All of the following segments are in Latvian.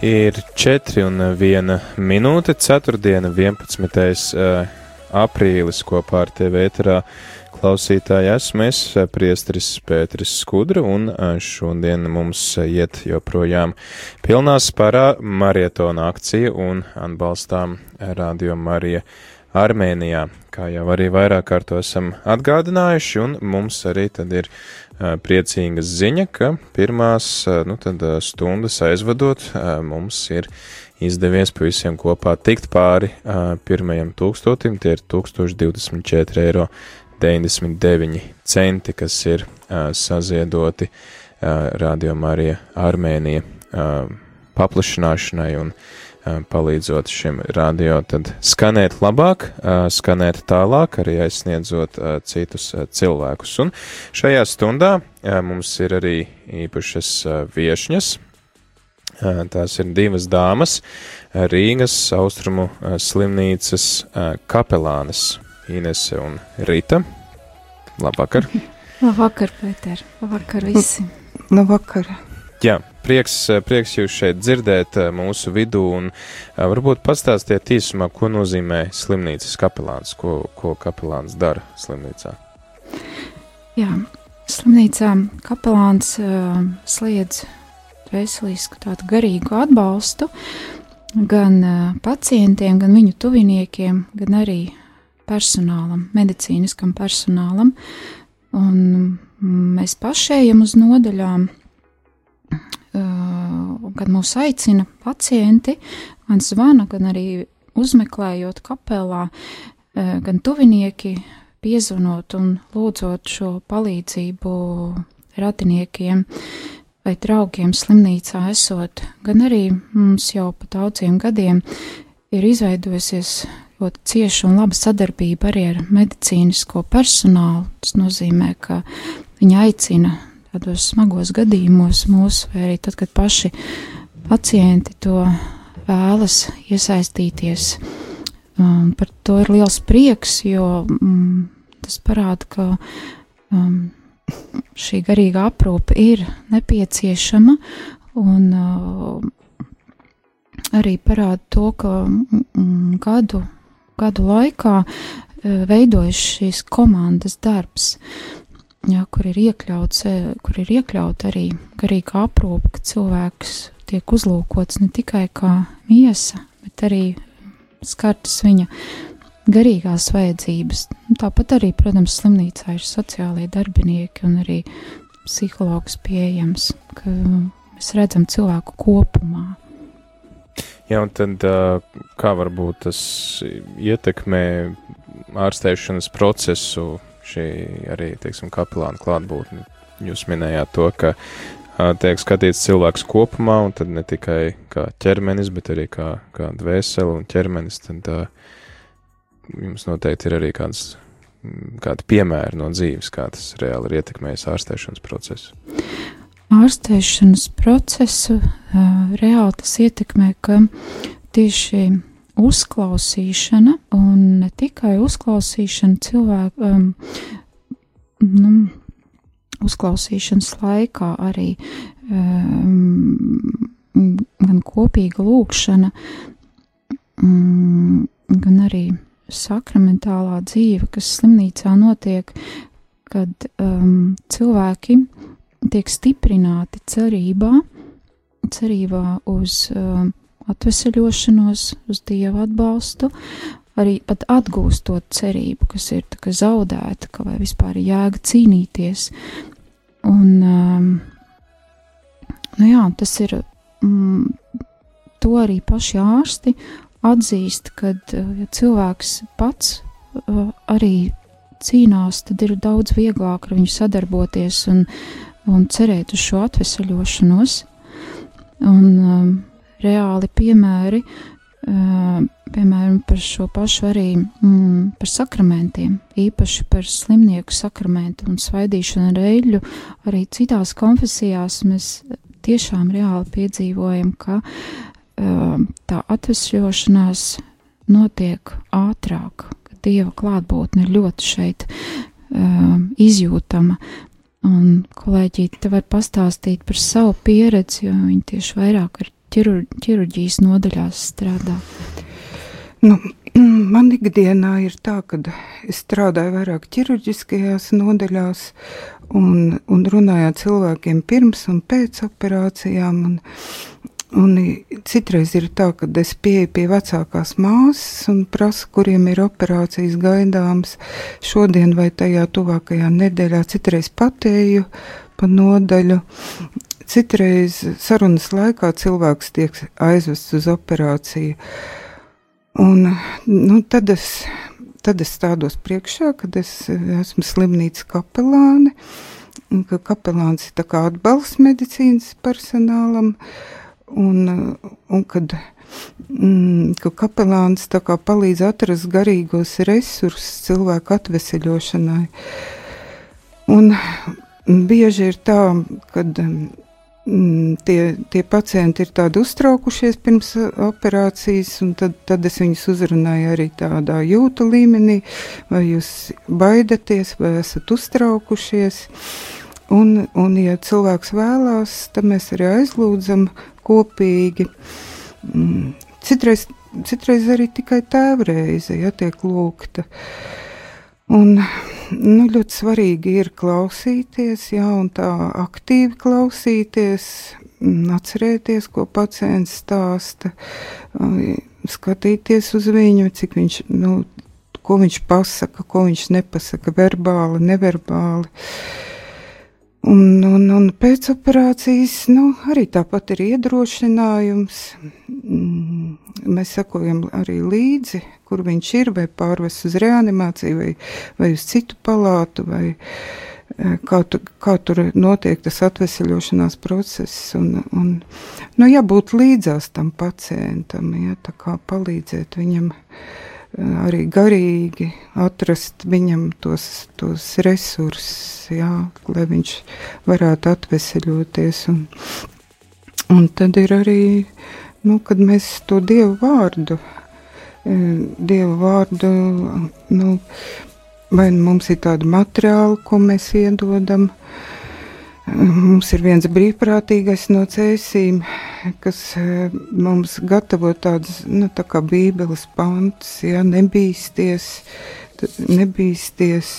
Ir 4 un 1 minūte, 4. 11. aprīlis kopā ar TV ēterā. Klausītāji esmu es, priesteris Pēteris Skudra, un šodien mums iet joprojām pilnā sparā marietona akcija un atbalstām Radio Marija Armēnijā, kā jau arī vairāk kārt to esam atgādinājuši, un mums arī tad ir priecīga ziņa, ka pirmās nu, tad, stundas aizvadot mums ir izdevies pavisam kopā tikt pāri pirmajam tūkstotim, tie ir 1024 eiro 99 centi, kas ir saziedoti Radio Marija Armēnija paplašināšanai un palīdzot šim radio tad skanēt labāk, skanēt tālāk, arī aizsniedzot citus cilvēkus. Un šajā stundā mums ir arī īpašas viešņas. Tās ir divas dāmas - Rīgas austrumu slimnīcas kapelānes Inese un Rita. Labvakar! Labvakar, Pēter! Labvakar visi! Labvakar! Jā, prieks, prieks jūs šeit dzirdēt mūsu vidū un varbūt pastāstiet īsumā, ko nozīmē slimnīcas kapelāns, ko, ko kapelāns dara slimnīcā. Jā, slimnīcā kapelāns uh, sliedz veselisku tādu garīgu atbalstu gan uh, pacientiem, gan viņu tuviniekiem, gan arī personālam, medicīniskam personālam. Un mēs paši ejam uz nodaļām kad mūs aicina pacienti, gan zvana, gan arī uzmeklējot kapelā, gan tuvinieki piezvanot un lūdzot šo palīdzību radiniekiem vai draugiem slimnīcā esot, gan arī mums jau pa daudziem gadiem ir izveidojusies ļoti cieša un laba sadarbība arī ar medicīnisko personālu. Tas nozīmē, ka viņi aicina tādos smagos gadījumos mūsu, vai arī tad, kad paši pacienti to vēlas iesaistīties. Um, par to ir liels prieks, jo um, tas parāda, ka um, šī garīga aprūpe ir nepieciešama un uh, arī parāda to, ka um, gadu, gadu laikā uh, veidojas šīs komandas darbs. Uh, jā, kur ir iekļauts, e, kur ir iekļaut arī garīga aprūpe, ka cilvēks tiek uzlūkots ne tikai kā miesa, bet arī skartas viņa garīgās vajadzības. Tāpat arī, protams, slimnīcā ir sociālie darbinieki un arī psihologs pieejams, ka mēs redzam cilvēku kopumā. Jā, un tad kā varbūt tas ietekmē ārstēšanas procesu šī arī, teiksim, kapelāna klātbūtne. Jūs minējāt to, ka tiek skatīts cilvēks kopumā, un tad ne tikai kā ķermenis, bet arī kā, kā dvēsele un ķermenis, tad uh, jums noteikti ir arī kāds, kādi piemēri no dzīves, kā tas reāli ir ietekmējis ārstēšanas procesu. Ārstēšanas procesu reāli tas ietekmē, ka tieši uzklausīšana, un ne tikai uzklausīšana cilvēku, um, nu, uzklausīšanas laikā arī um, gan kopīga lūkšana, um, gan arī sakramentālā dzīve, kas slimnīcā notiek, kad um, cilvēki tiek stiprināti cerībā, cerībā uz um, atvesaļošanos, uz dievu atbalstu, arī pat atgūstot cerību, kas ir zaudēta, ka vai vispār ir jēga cīnīties. Un, um, nu jā, tas ir, mm, to arī paši ārsti atzīst, kad uh, ja cilvēks pats uh, arī cīnās, tad ir daudz vieglāk ar viņu sadarboties un, un cerēt uz šo atvesaļošanos. Un, um, reāli piemēri, uh, piemēram, par šo pašu arī mm, par sakramentiem, īpaši par slimnieku sakramentu un svaidīšanu ar eļļu. Arī citās konfesijās mēs tiešām reāli piedzīvojam, ka uh, tā atvesļošanās notiek ātrāk, ka Dieva klātbūtne ir ļoti šeit uh, izjūtama. Un kolēģi te var pastāstīt par savu pieredzi, jo viņi tieši vairāk ar ķirur, ķirurģijas nodaļās strādā? Nu, man ikdienā ir tā, ka es strādāju vairāk ķirurģiskajās nodaļās un, un runāju ar cilvēkiem pirms un pēc operācijām. Un, Un citreiz ir tā, ka es pieeju pie vecākās māsas un prasu, kuriem ir operācijas gaidāmas šodien vai tajā tuvākajā nedēļā. Citreiz patēju pa nodaļu. Citreiz sarunas laikā cilvēks tiek aizvests uz operāciju. Un, nu, tad, es, tad es stādos priekšā, kad es esmu slimnīcas kapelāne, ka kapelāns ir kā atbalsts medicīnas personālam. Un, un kad, mm, ka kapelāns palīdz atrast garīgos resursus cilvēku atveseļošanai. Un bieži ir tā, ka mm, tie, tie pacienti ir tādi uztraukušies pirms operācijas, un tad, tad es viņus uzrunāju arī tādā jūtu līmenī, vai jūs baidaties, vai esat uztraukušies. Un, un, ja cilvēks vēlās, tad mēs arī aizlūdzam kopīgi. Mm, citreiz, citreiz arī tikai tēvreize, ja tiek lūgta. Un, nu, ļoti svarīgi ir klausīties, jā, un tā aktīvi klausīties, mm, atcerēties, ko pacients stāsta, skatīties uz viņu, cik viņš, nu, ko viņš pasaka, ko viņš nepasaka, verbāli, neverbāli. Un, un, un pēc operācijas nu, arī tāpat ir iedrošinājums. Mm, mēs sakojam arī līdzi, kur viņš ir, vai pārvest uz reanimāciju, vai, vai uz citu palātu, vai e, kā, tu, kā tur notiek tas atvesaļošanās process. Un, un, nu, jābūt līdzās tam pacientam, ja, tā kā palīdzēt viņam arī garīgi atrast viņam tos, tos resursus, jā, lai viņš varētu atveseļoties. Un, un tad ir arī, nu, kad mēs to Dievu vārdu, Dievu vārdu, nu, vai mums ir tāda materiāla, ko mēs iedodam, Mums ir viens brīvprātīgais no cēsīm, kas e, mums gatavo tādas, nu, tā kā bībeles pantus, ja nebīsties, nebīsties,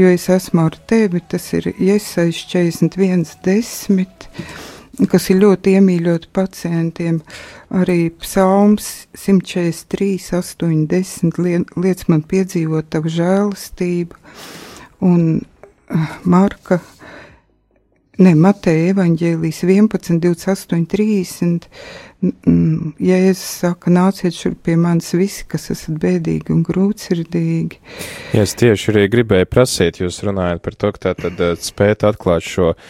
jo es esmu ar tevi, tas ir Iesais 41, 10, kas ir ļoti iemīļot pacientiem. Arī psalms 143, 80 liec man piedzīvot tavu žēlastību un e, Marka ne, Mateja evaņģēlijas 11, 28, 30. Jēzus saka, nāciet šurp pie manis visi, kas esat bēdīgi un grūtsirdīgi. Jā, es tieši arī gribēju prasīt, jūs runājat par to, ka tā tad eh, spēt atklāt šo uh,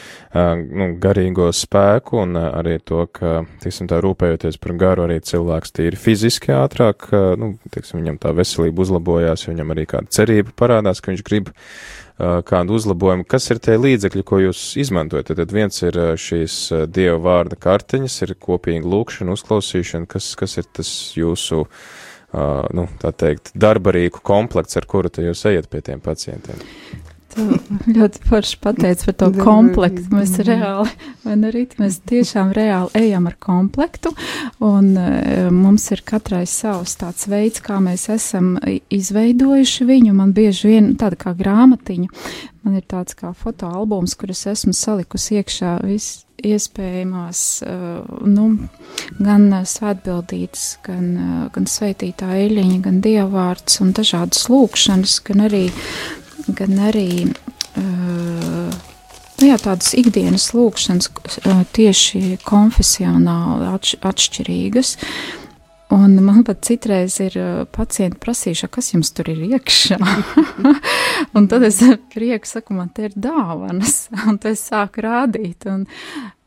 nu, garīgo spēku un uh, arī to, ka, tiksim tā, rūpējoties par garu, arī cilvēks tīri fiziski ātrāk, nu, tiksim, viņam tā veselība uzlabojās, viņam arī kāda cerība parādās, ka viņš grib kādu uzlabojumu. Kas ir tie līdzekļi, ko jūs izmantojat? Tad viens ir šīs dieva vārda karteņas, ir kopīga lūkšana, uzklausīšana. Kas, kas ir tas jūsu, nu, tā teikt, darbarīku komplekts, ar kuru jūs ejat pie tiem pacientiem? Ļoti forši pateici par to komplektu. Mēs reāli, vai ne rīt, mēs tiešām reāli ejam ar komplektu, un uh, mums ir katrai savs tāds veids, kā mēs esam izveidojuši viņu. Man bieži vien tāda kā grāmatiņa, man ir tāds kā fotoalbums, kur es esmu salikusi iekšā viss iespējamās, uh, nu, gan svētbildītas, gan, gan sveitītā eļiņa, gan dievvvārds un dažādas lūkšanas, gan arī gan arī uh, nu jā, tādas ikdienas lūkšanas uh, tieši konfesionāli atš atšķirīgas. Un man pat citreiz ir pacienti prasījuši, kas jums tur ir iekšā. un tad es prieku saku, man te ir dāvanas, un tad es sāku rādīt. Un,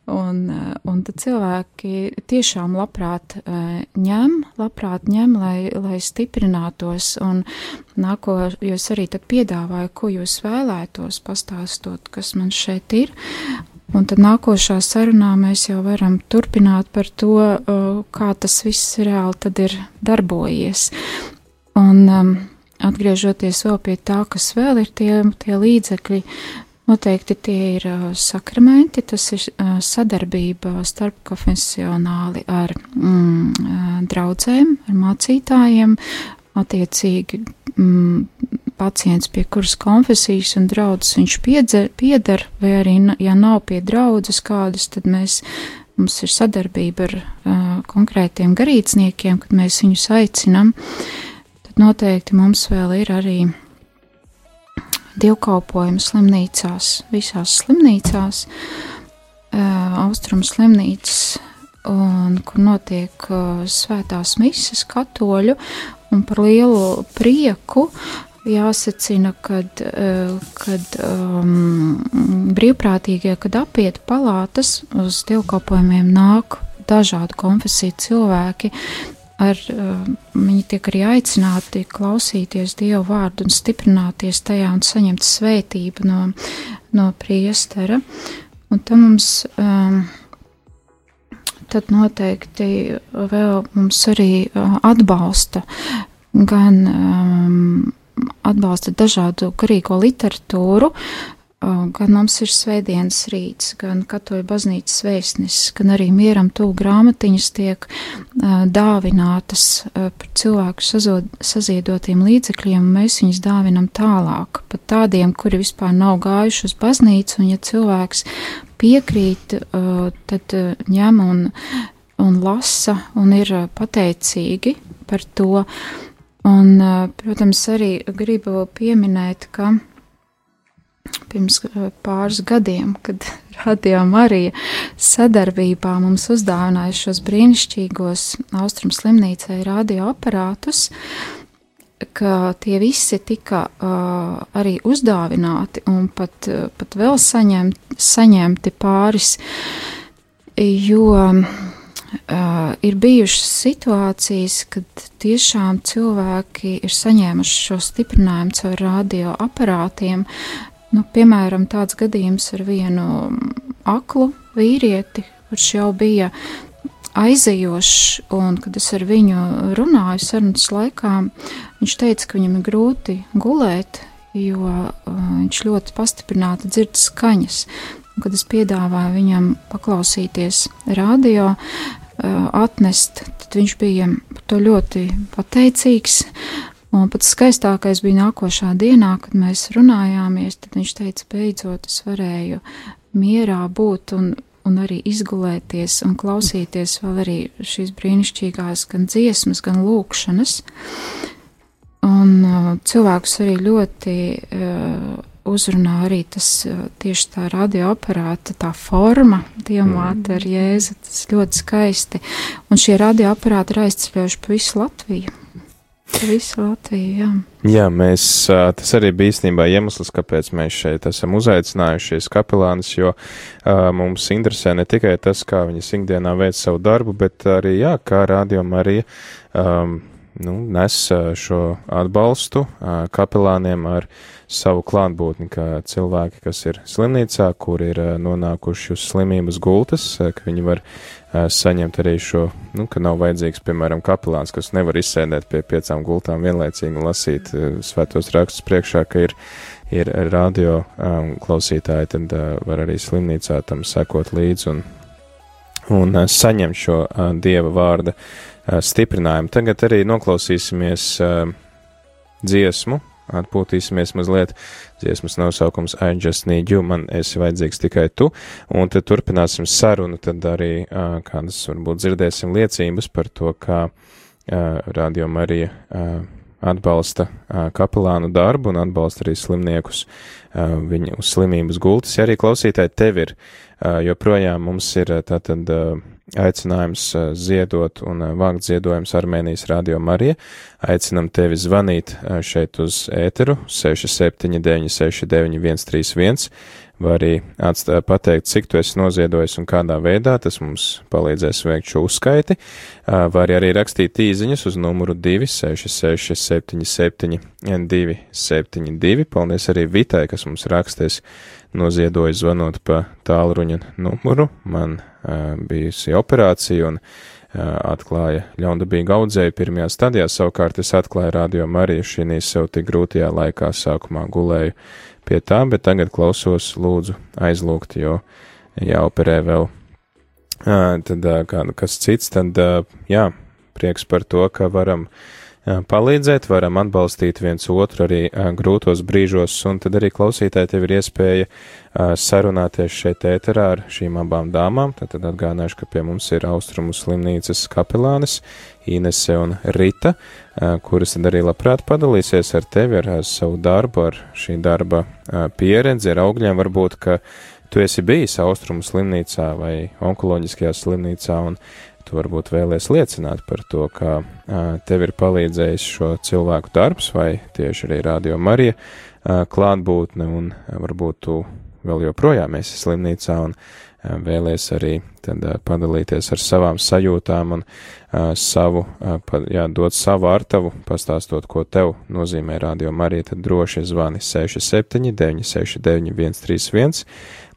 Un, eh, un tad cilvēki tiešām labprāt eh, ņem, labprāt ņem, lai, lai stiprinātos. Un nākotnēs arī tad piedāvāju, ko jūs vēlētos, pastāstot, kas man šeit ir. Un tad nākošā sarunā mēs jau varam turpināt par to, eh, kā tas viss reāli tad ir darbojies. Un um, atgriežoties vēl pie tā, kas vēl ir tie, tie līdzekļi, Noteikti tie ir sakramenti, tas ir sadarbība starp konfesionāli ar mm, draudzēm, ar mācītājiem, attiecīgi mm, pacients, pie kuras konfesijas un draudzes viņš piedzer, piedar, vai arī, ja nav pie draudzes kādas, tad mēs, mums ir sadarbība ar uh, konkrētiem garīdzniekiem, kad mēs viņus aicinam, tad noteikti mums vēl ir arī dievkalpojumi slimnīcās, visās slimnīcās, uh, austrumu slimnīcas, un kur notiek uh, svētās mises katoļu, un par lielu prieku jāsacina, kad, kad um, brīvprātīgie, kad apiet palātas uz dievkalpojumiem nāk dažādu konfesiju cilvēki, ar, uh, viņi tiek arī aicināti klausīties Dievu vārdu un stiprināties tajā un saņemt svētību no, no priestera. Un tam mums, um, tad noteikti vēl mums arī uh, atbalsta gan um, atbalsta dažādu garīgo literatūru, gan mums ir svētdienas rīts, gan katoļu baznīcas vēstnesis, gan arī mieram tuvu grāmatiņas tiek dāvinātas par cilvēku sazod, saziedotiem līdzekļiem, un mēs viņus dāvinam tālāk, pat tādiem, kuri vispār nav gājuši uz baznīcu, un ja cilvēks piekrīt, tad ņem un, un lasa un ir pateicīgi par to. Un, protams, arī gribu pieminēt, ka pirms eh, pāris gadiem, kad Radio Marija sadarbībā mums uzdāvināja šos brīnišķīgos Austrum slimnīcai radioaparātus, ka tie visi tika uh, arī uzdāvināti un pat, uh, pat vēl saņemt, saņemti pāris, jo Uh, ir bijušas situācijas, kad tiešām cilvēki ir saņēmuši šo stiprinājumu caur radioaparātiem, Nu, piemēram, tāds gadījums ar vienu aklu vīrieti, kurš jau bija aizejošs, un kad es ar viņu runāju sarunas laikā, viņš teica, ka viņam ir grūti gulēt, jo uh, viņš ļoti pastiprināti dzird skaņas. Un, kad es piedāvāju viņam paklausīties radio, uh, atnest, tad viņš bija to ļoti pateicīgs. Un pats skaistākais bija nākošā dienā, kad mēs runājāmies, tad viņš teica, beidzot es varēju mierā būt un, un arī izgulēties un klausīties vēl arī šīs brīnišķīgās gan dziesmas, gan lūkšanas. Un uh, cilvēkus arī ļoti uh, uzrunā arī tas uh, tieši tā radioaparāta, tā forma, diamāta mm. ar jēzu, tas ļoti skaisti. Un šie radioaparāti ir aizceļojuši pa visu Latviju. Visu Latviju, jā. Jā, mēs, tas arī bija īstenībā iemesls, kāpēc mēs šeit esam uzaicinājušies kapelānis, jo uh, mums interesē ne tikai tas, kā viņas ikdienā veic savu darbu, bet arī, jā, kā radio Marija um, nu, nes šo atbalstu kapelāniem ar savu klātbūtni, kā cilvēki, kas ir slimnīcā, kur ir nonākuši uz slimības gultas, ka viņi var saņemt arī šo, nu, ka nav vajadzīgs, piemēram, kapelāns, kas nevar izsēdēt pie piecām gultām vienlaicīgi un lasīt svētos rakstus priekšā, ka ir, ir radio klausītāji, tad var arī slimnīcā tam sekot līdzi un, un saņemt šo dieva vārda uh, stiprinājumu. Tagad arī noklausīsimies uh, dziesmu, atpūtīsimies mazliet. Dziesmas nosaukums I just need you, man esi vajadzīgs tikai tu, un tad turpināsim sarunu, tad arī uh, kādas varbūt dzirdēsim liecības par to, kā Radio Marija atbalsta kapelānu darbu un atbalsta arī slimniekus viņa uz slimības gultas. Ja arī klausītāji tev ir, joprojām mums ir tātad. Aicinājums eh, ziedot un eh, vākt ziedojumus Armēnijas radio Marija. Aicinam tevi zvanīt eh, šeit uz ēteru 679693131, vai arī atstāt pateikt, cik tu esi noziedojis un kādā veidā, tas mums palīdzēs veikt šo uzskaiti, vai arī rakstīt īziņas uz numuru 266772272. Paldies arī Vitai, kas mums rakstēs noziedoja zvanot pa tālruņa numuru. Man uh, bijusi operācija un uh, atklāja ļaundabīgu audzēju pirmajā stadijā. Savukārt es atklāju radio Mariju šī sev tik grūtajā laikā sākumā gulēju pie tā, bet tagad klausos lūdzu aizlūgt, jo jāoperē vēl. Tad kādu kas cits, tad jā, prieks par to, ka varam palīdzēt, varam atbalstīt viens otru arī grūtos brīžos, un tad arī klausītāji tev ir iespēja sarunāties šeit ēterā ar šīm abām dāmām. Tad, tad atgādināšu, ka pie mums ir Austrumu slimnīcas kapelānes Inese un Rita, kuras tad arī labprāt padalīsies ar tevi, ar savu darbu, ar šī darba pieredzi, ar augļiem varbūt, ka tu esi bijis Austrumu slimnīcā vai onkoloģiskajā slimnīcā, un tu varbūt vēlies liecināt par to, kā tev ir palīdzējis šo cilvēku darbs, vai tieši arī Radio Marija klātbūtne, un varbūt tu vēl joprojām esi slimnīcā un vēlies arī tad padalīties ar savām sajūtām un savu, jā, dot savu artavu, pastāstot, ko tev nozīmē Radio Marija, tad droši zvani 67 969 131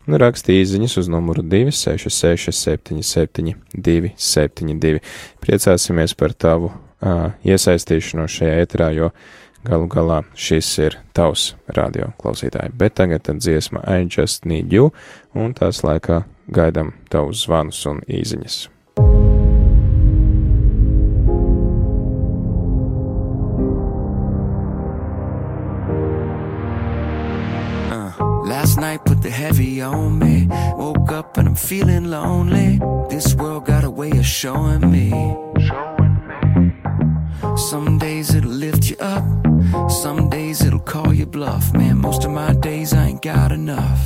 un raksti īziņas uz numuru 266 77 272. Priecāsimies par tavu uh, iesaistīšanos šajā ēterā, jo galu galā šis ir tavs radio klausītāji. Bet tagad dziesma I just need you, un tās laikā gaidam tavus zvanus un īziņas. Night put the heavy on me. Woke up and I'm feeling lonely. This world got a way of showing me. Some days it'll lift you up, some days it'll call you bluff. Man, most of my days I ain't got enough.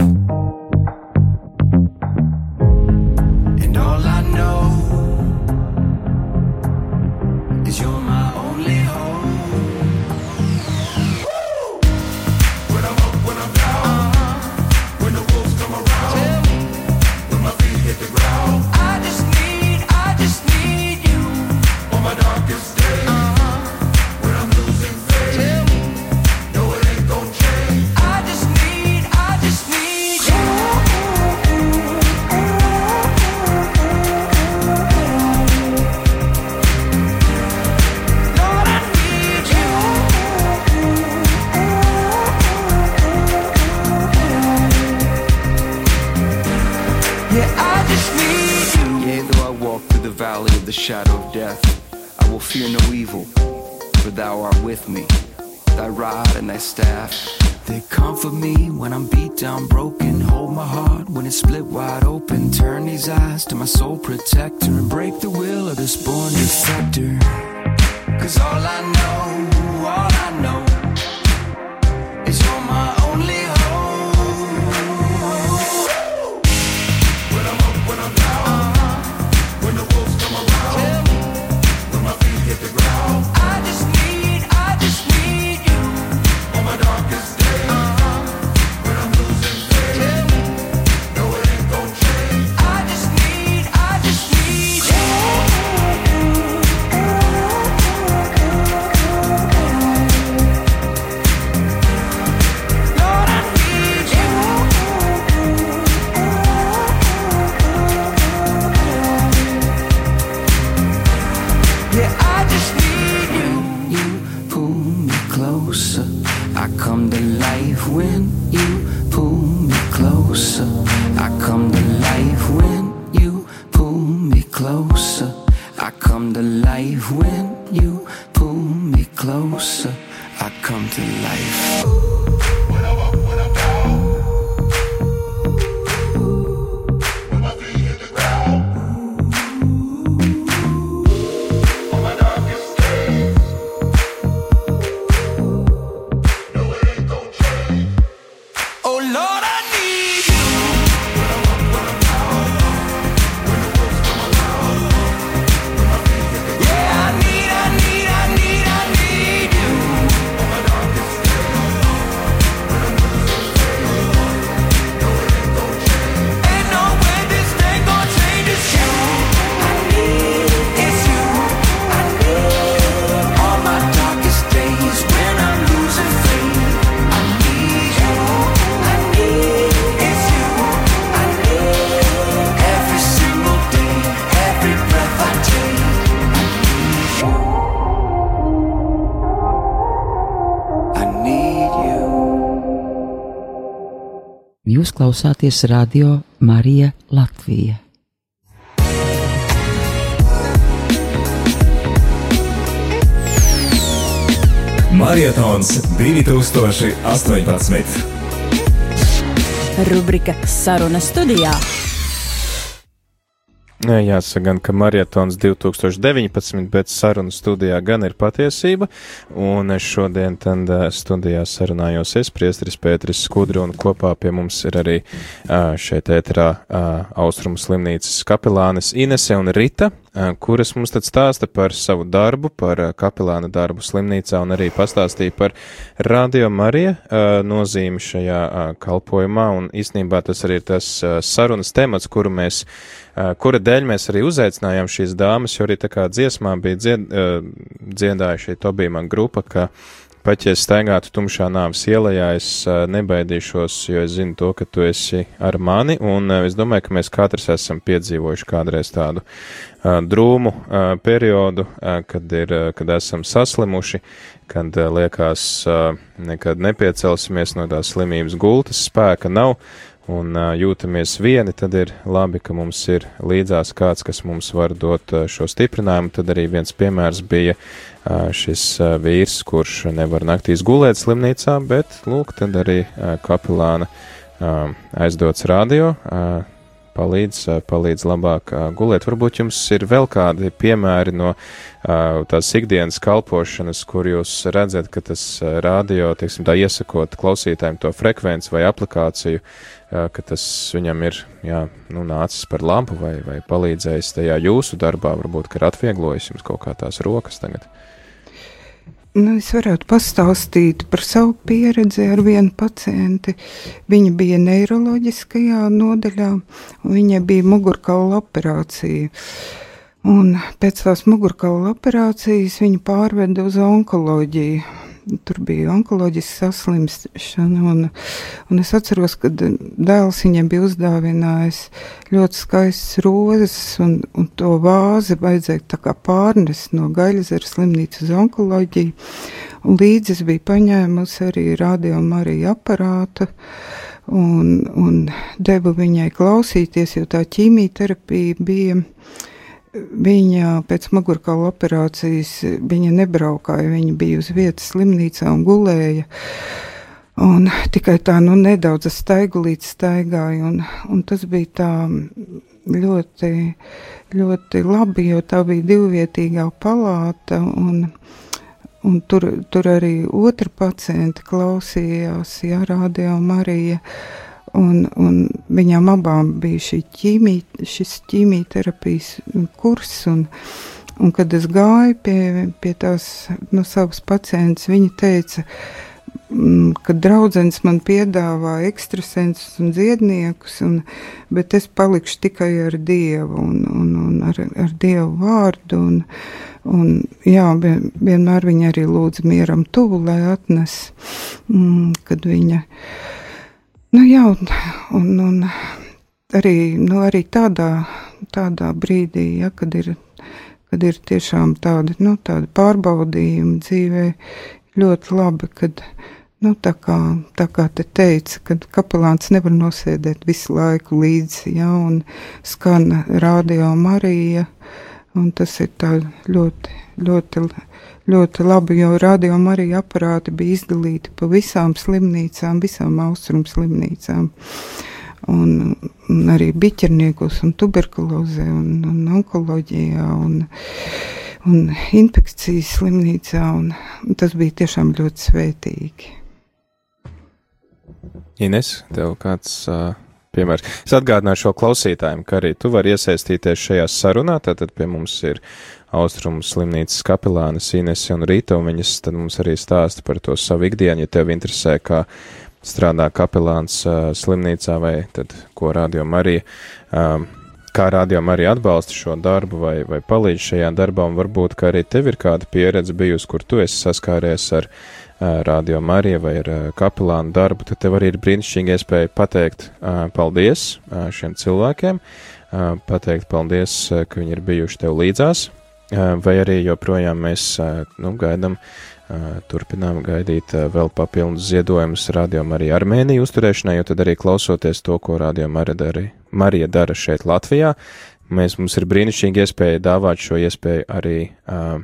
I come to life. Klausāties Radio Marija Latvija. Marietons 2018. Rubrika Saruna studijā. Jāsaka, gan, ka marietons 2019, bet sarunu studijā gan ir patiesība, un šodien tad studijā sarunājos es, priestris Pēteris Skudru, un kopā pie mums ir arī šeit ēterā Austrumu slimnīcas kapelānes Inese un Rita, kuras mums tad stāsta par savu darbu, par kapelāna darbu slimnīcā un arī pastāstīja par Radio Marija nozīmi šajā kalpojumā, un īstenībā tas arī ir tas sarunas temats, kuru mēs kura dēļ mēs arī uzaicinājām šīs dāmas, jo arī tā kā dziesmā bija dzied, dziedāja šī Tobīma grupa, ka pat ja es staigātu tumšā nāves ielā, es nebaidīšos, jo es zinu to, ka tu esi ar mani, un es domāju, ka mēs katrs esam piedzīvojuši kādreiz tādu drūmu periodu, kad, ir, kad esam saslimuši, kad liekas, nekad nepiecelsimies no tās slimības gultas, spēka nav un uh, jūtamies vieni, tad ir labi, ka mums ir līdzās kāds, kas mums var dot uh, šo stiprinājumu. Tad arī viens piemērs bija uh, šis uh, vīrs, kurš nevar naktīs gulēt slimnīcā, bet, lūk, tad arī uh, kapelāna uh, aizdots radio. Uh, palīdz, palīdz labāk gulēt. Varbūt jums ir vēl kādi piemēri no tās ikdienas kalpošanas, kur jūs redzat, ka tas radio, teiksim, tā iesakot klausītājiem to frekvenci vai aplikāciju, ka tas viņam ir, jā, nu, nācis par lampu vai, vai palīdzējis tajā jūsu darbā, varbūt, ir atvieglojis jums kaut kā tās rokas tagad. Nu, es varētu pastāstīt par savu pieredzi ar vienu pacienti. Viņa bija neiroloģiskajā nodaļā, un viņa bija mugurkaula operācija. Un pēc tās mugurkaula operācijas viņa pārveda uz onkoloģiju. Tur bija onkoloģiska saslimšana, un, un es atceros, ka dēls viņam bija uzdāvinājis ļoti skaistas rozes, un, un to vāzi vajadzēja pārnest no Gaļazeres slimnīcas uz onkoloģiju, un līdzi es biju paņēmusi arī rādījumu arī aparātu, un, un devu viņai klausīties, jo tā ķīmijterapija bija Viņa pēc mugurkaula operācijas viņa nebraukāja, viņa bija uz vietas slimnīcā un gulēja. Un tikai tā nu, nedaudz staigulīt staigāja, un, un tas bija tā ļoti, ļoti labi, jo tā bija divvietīgā palāta, un, un tur, tur arī otra pacienta klausījās, jā, rādījā Marija. Un, un viņām abām bija šī ķīmī, šis ķīmijterapijas kurs. Un, un kad es gāju pie, pie tās no savas pacientes, viņa teica, mm, ka draudzens man piedāvā ekstrasensus un dziedniekus, un, bet es palikšu tikai ar Dievu un, un, un ar, ar Dievu vārdu. Un, un, jā, vienmēr viņa arī lūdza mieram tuvu, lai atnes, mm, kad viņa Nu, jā, un, un, un arī, nu, arī tādā, tādā brīdī, ja, kad, ir, kad ir tiešām tādi, nu, tādi pārbaudījumi dzīvē, ļoti labi, kad, nu, tā kā, tā kā te teica, kad kapelāns nevar nosēdēt visu laiku līdzi, ja, un skan rādio Marija, un tas ir tā ļoti, ļoti ļoti labi, jo radiom arī aparāti bija izdalīti pa visām slimnīcām, visām austrumu slimnīcām. Un, un arī biķerniekos, un tuberkulozē, un, un onkoloģijā, un, un infekcijas slimnīcā. Un, tas bija tiešām ļoti svētīgi. Ines, tev kāds uh, piemērs? Es atgādināšu šo klausītājiem, ka arī tu vari iesaistīties šajā sarunā. Tātad pie mums ir Austrumu slimnīcas kapelānes Inese un Rīta, un viņas tad mums arī stāsta par to savu ikdienu, ja tev interesē, kā strādā kapelāns uh, slimnīcā vai tad ko radio Marija, um, kā radio Marija atbalsta šo darbu vai, vai palīdz šajā darbā, un varbūt, ka arī tev ir kāda pieredze bijusi, kur tu esi saskāries ar radio Mariju vai ar kapelānu darbu, tad tev arī ir brīnišķīgi iespēja pateikt paldies šiem cilvēkiem, pateikt paldies, ka viņi ir bijuši tev līdzās, vai arī joprojām mēs nu, gaidām turpinām gaidīt vēl papildus ziedojumus rādījumam arī Armēniju uzturēšanai, jo tad arī klausoties to, ko rādījumam arī Marija dara šeit Latvijā, mēs, mums ir brīnišķīgi iespēja dāvāt šo iespēju arī uh,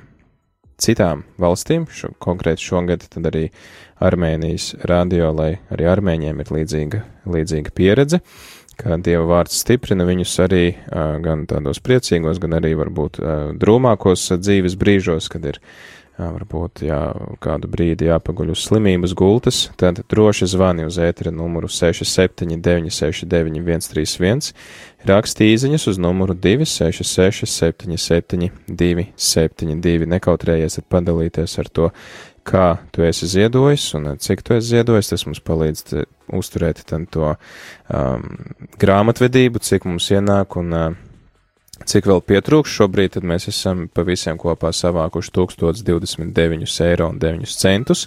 citām valstīm, šo, konkrēti šogad tad arī Armēnijas radio, lai arī armēņiem ir līdzīga, līdzīga pieredze, kā Dieva vārds stiprina viņus arī uh, gan tādos priecīgos, gan arī varbūt uh, drūmākos dzīves brīžos, kad ir uh, varbūt jā, kādu brīdi jāpaguļ uz slimības gultas, tad droši zvani uz ētera numuru 679699131, raksti īziņas uz numuru 266 77 272, nekautrējies padalīties ar to, kā tu esi ziedojis un cik tu esi ziedojis, tas mums palīdz uzturēt to um, grāmatvedību, cik mums ienāk un uh, Cik vēl pietrūks šobrīd, tad mēs esam pa visiem kopā savākuši 1029 eiro un 9 centus.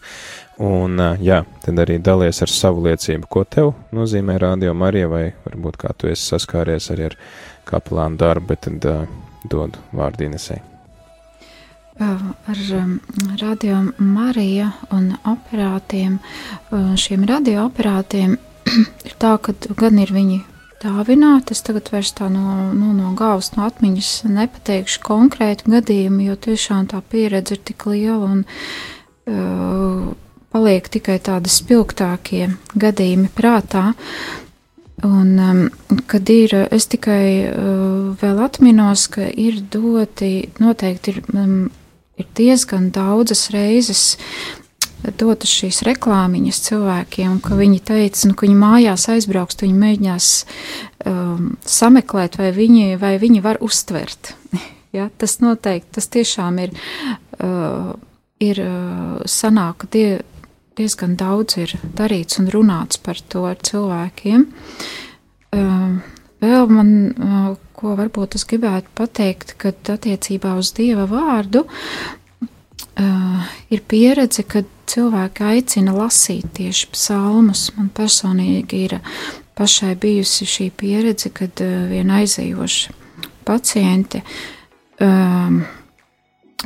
Un, jā, tad arī dalies ar savu liecību, ko tev nozīmē radio Marija, vai varbūt kā tu esi saskāries arī ar kapelānu darbu, bet tad uh, dod vārdu Inesai. Ar radio Marija un aparātiem, šiem radioaparātiem ir tā, ka gan ir viņi dāvināt. Es tagad vairs tā no, nu, no galvas, no atmiņas nepateikšu konkrētu gadījumu, jo tiešām tā pieredze ir tik liela un uh, paliek tikai tādi spilgtākie gadījumi prātā. Un, um, kad ir, es tikai uh, vēl atminos, ka ir doti, noteikti ir, um, ir diezgan daudzas reizes dotas šīs reklāmiņas cilvēkiem, ka viņi teica, nu, ka viņi mājās aizbrauks, viņi mēģinās um, sameklēt, vai viņi, vai viņi var uztvert. ja, tas noteikti, tas tiešām ir, uh, ir uh, sanāk, ka die, diezgan daudz ir darīts un runāts par to ar cilvēkiem. Uh, vēl man, uh, ko varbūt es gribētu pateikt, kad attiecībā uz Dieva vārdu, uh, ir pieredze, kad cilvēki aicina lasīt tieši psalmus. Man personīgi ir pašai bijusi šī pieredze, kad uh, viena aizejoša paciente. Um,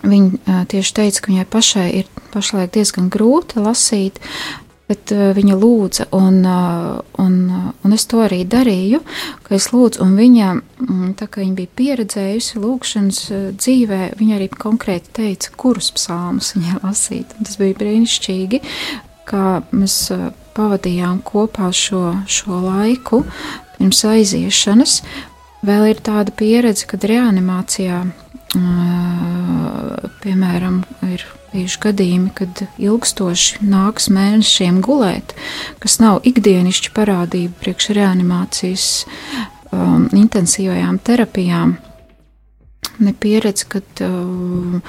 Viņa uh, tieši teica, ka viņai pašai ir pašlaik diezgan grūti lasīt, bet uh, viņa lūdza, un, uh, un, uh, un es to arī darīju, ka es lūdzu, un viņa, mm, tā kā viņa bija pieredzējusi lūkšanas dzīvē, viņa arī konkrēti teica, kurus psalmus viņai lasīt, un tas bija brīnišķīgi, kā mēs pavadījām kopā šo, šo laiku pirms aiziešanas. Vēl ir tāda pieredze, kad reanimācijā, piemēram, ir bijuši gadījumi, kad ilgstoši nāks mēnešiem gulēt, kas nav ikdienišķa parādība priekš reanimācijas um, intensīvajām terapijām. Ne pieredze, kad um,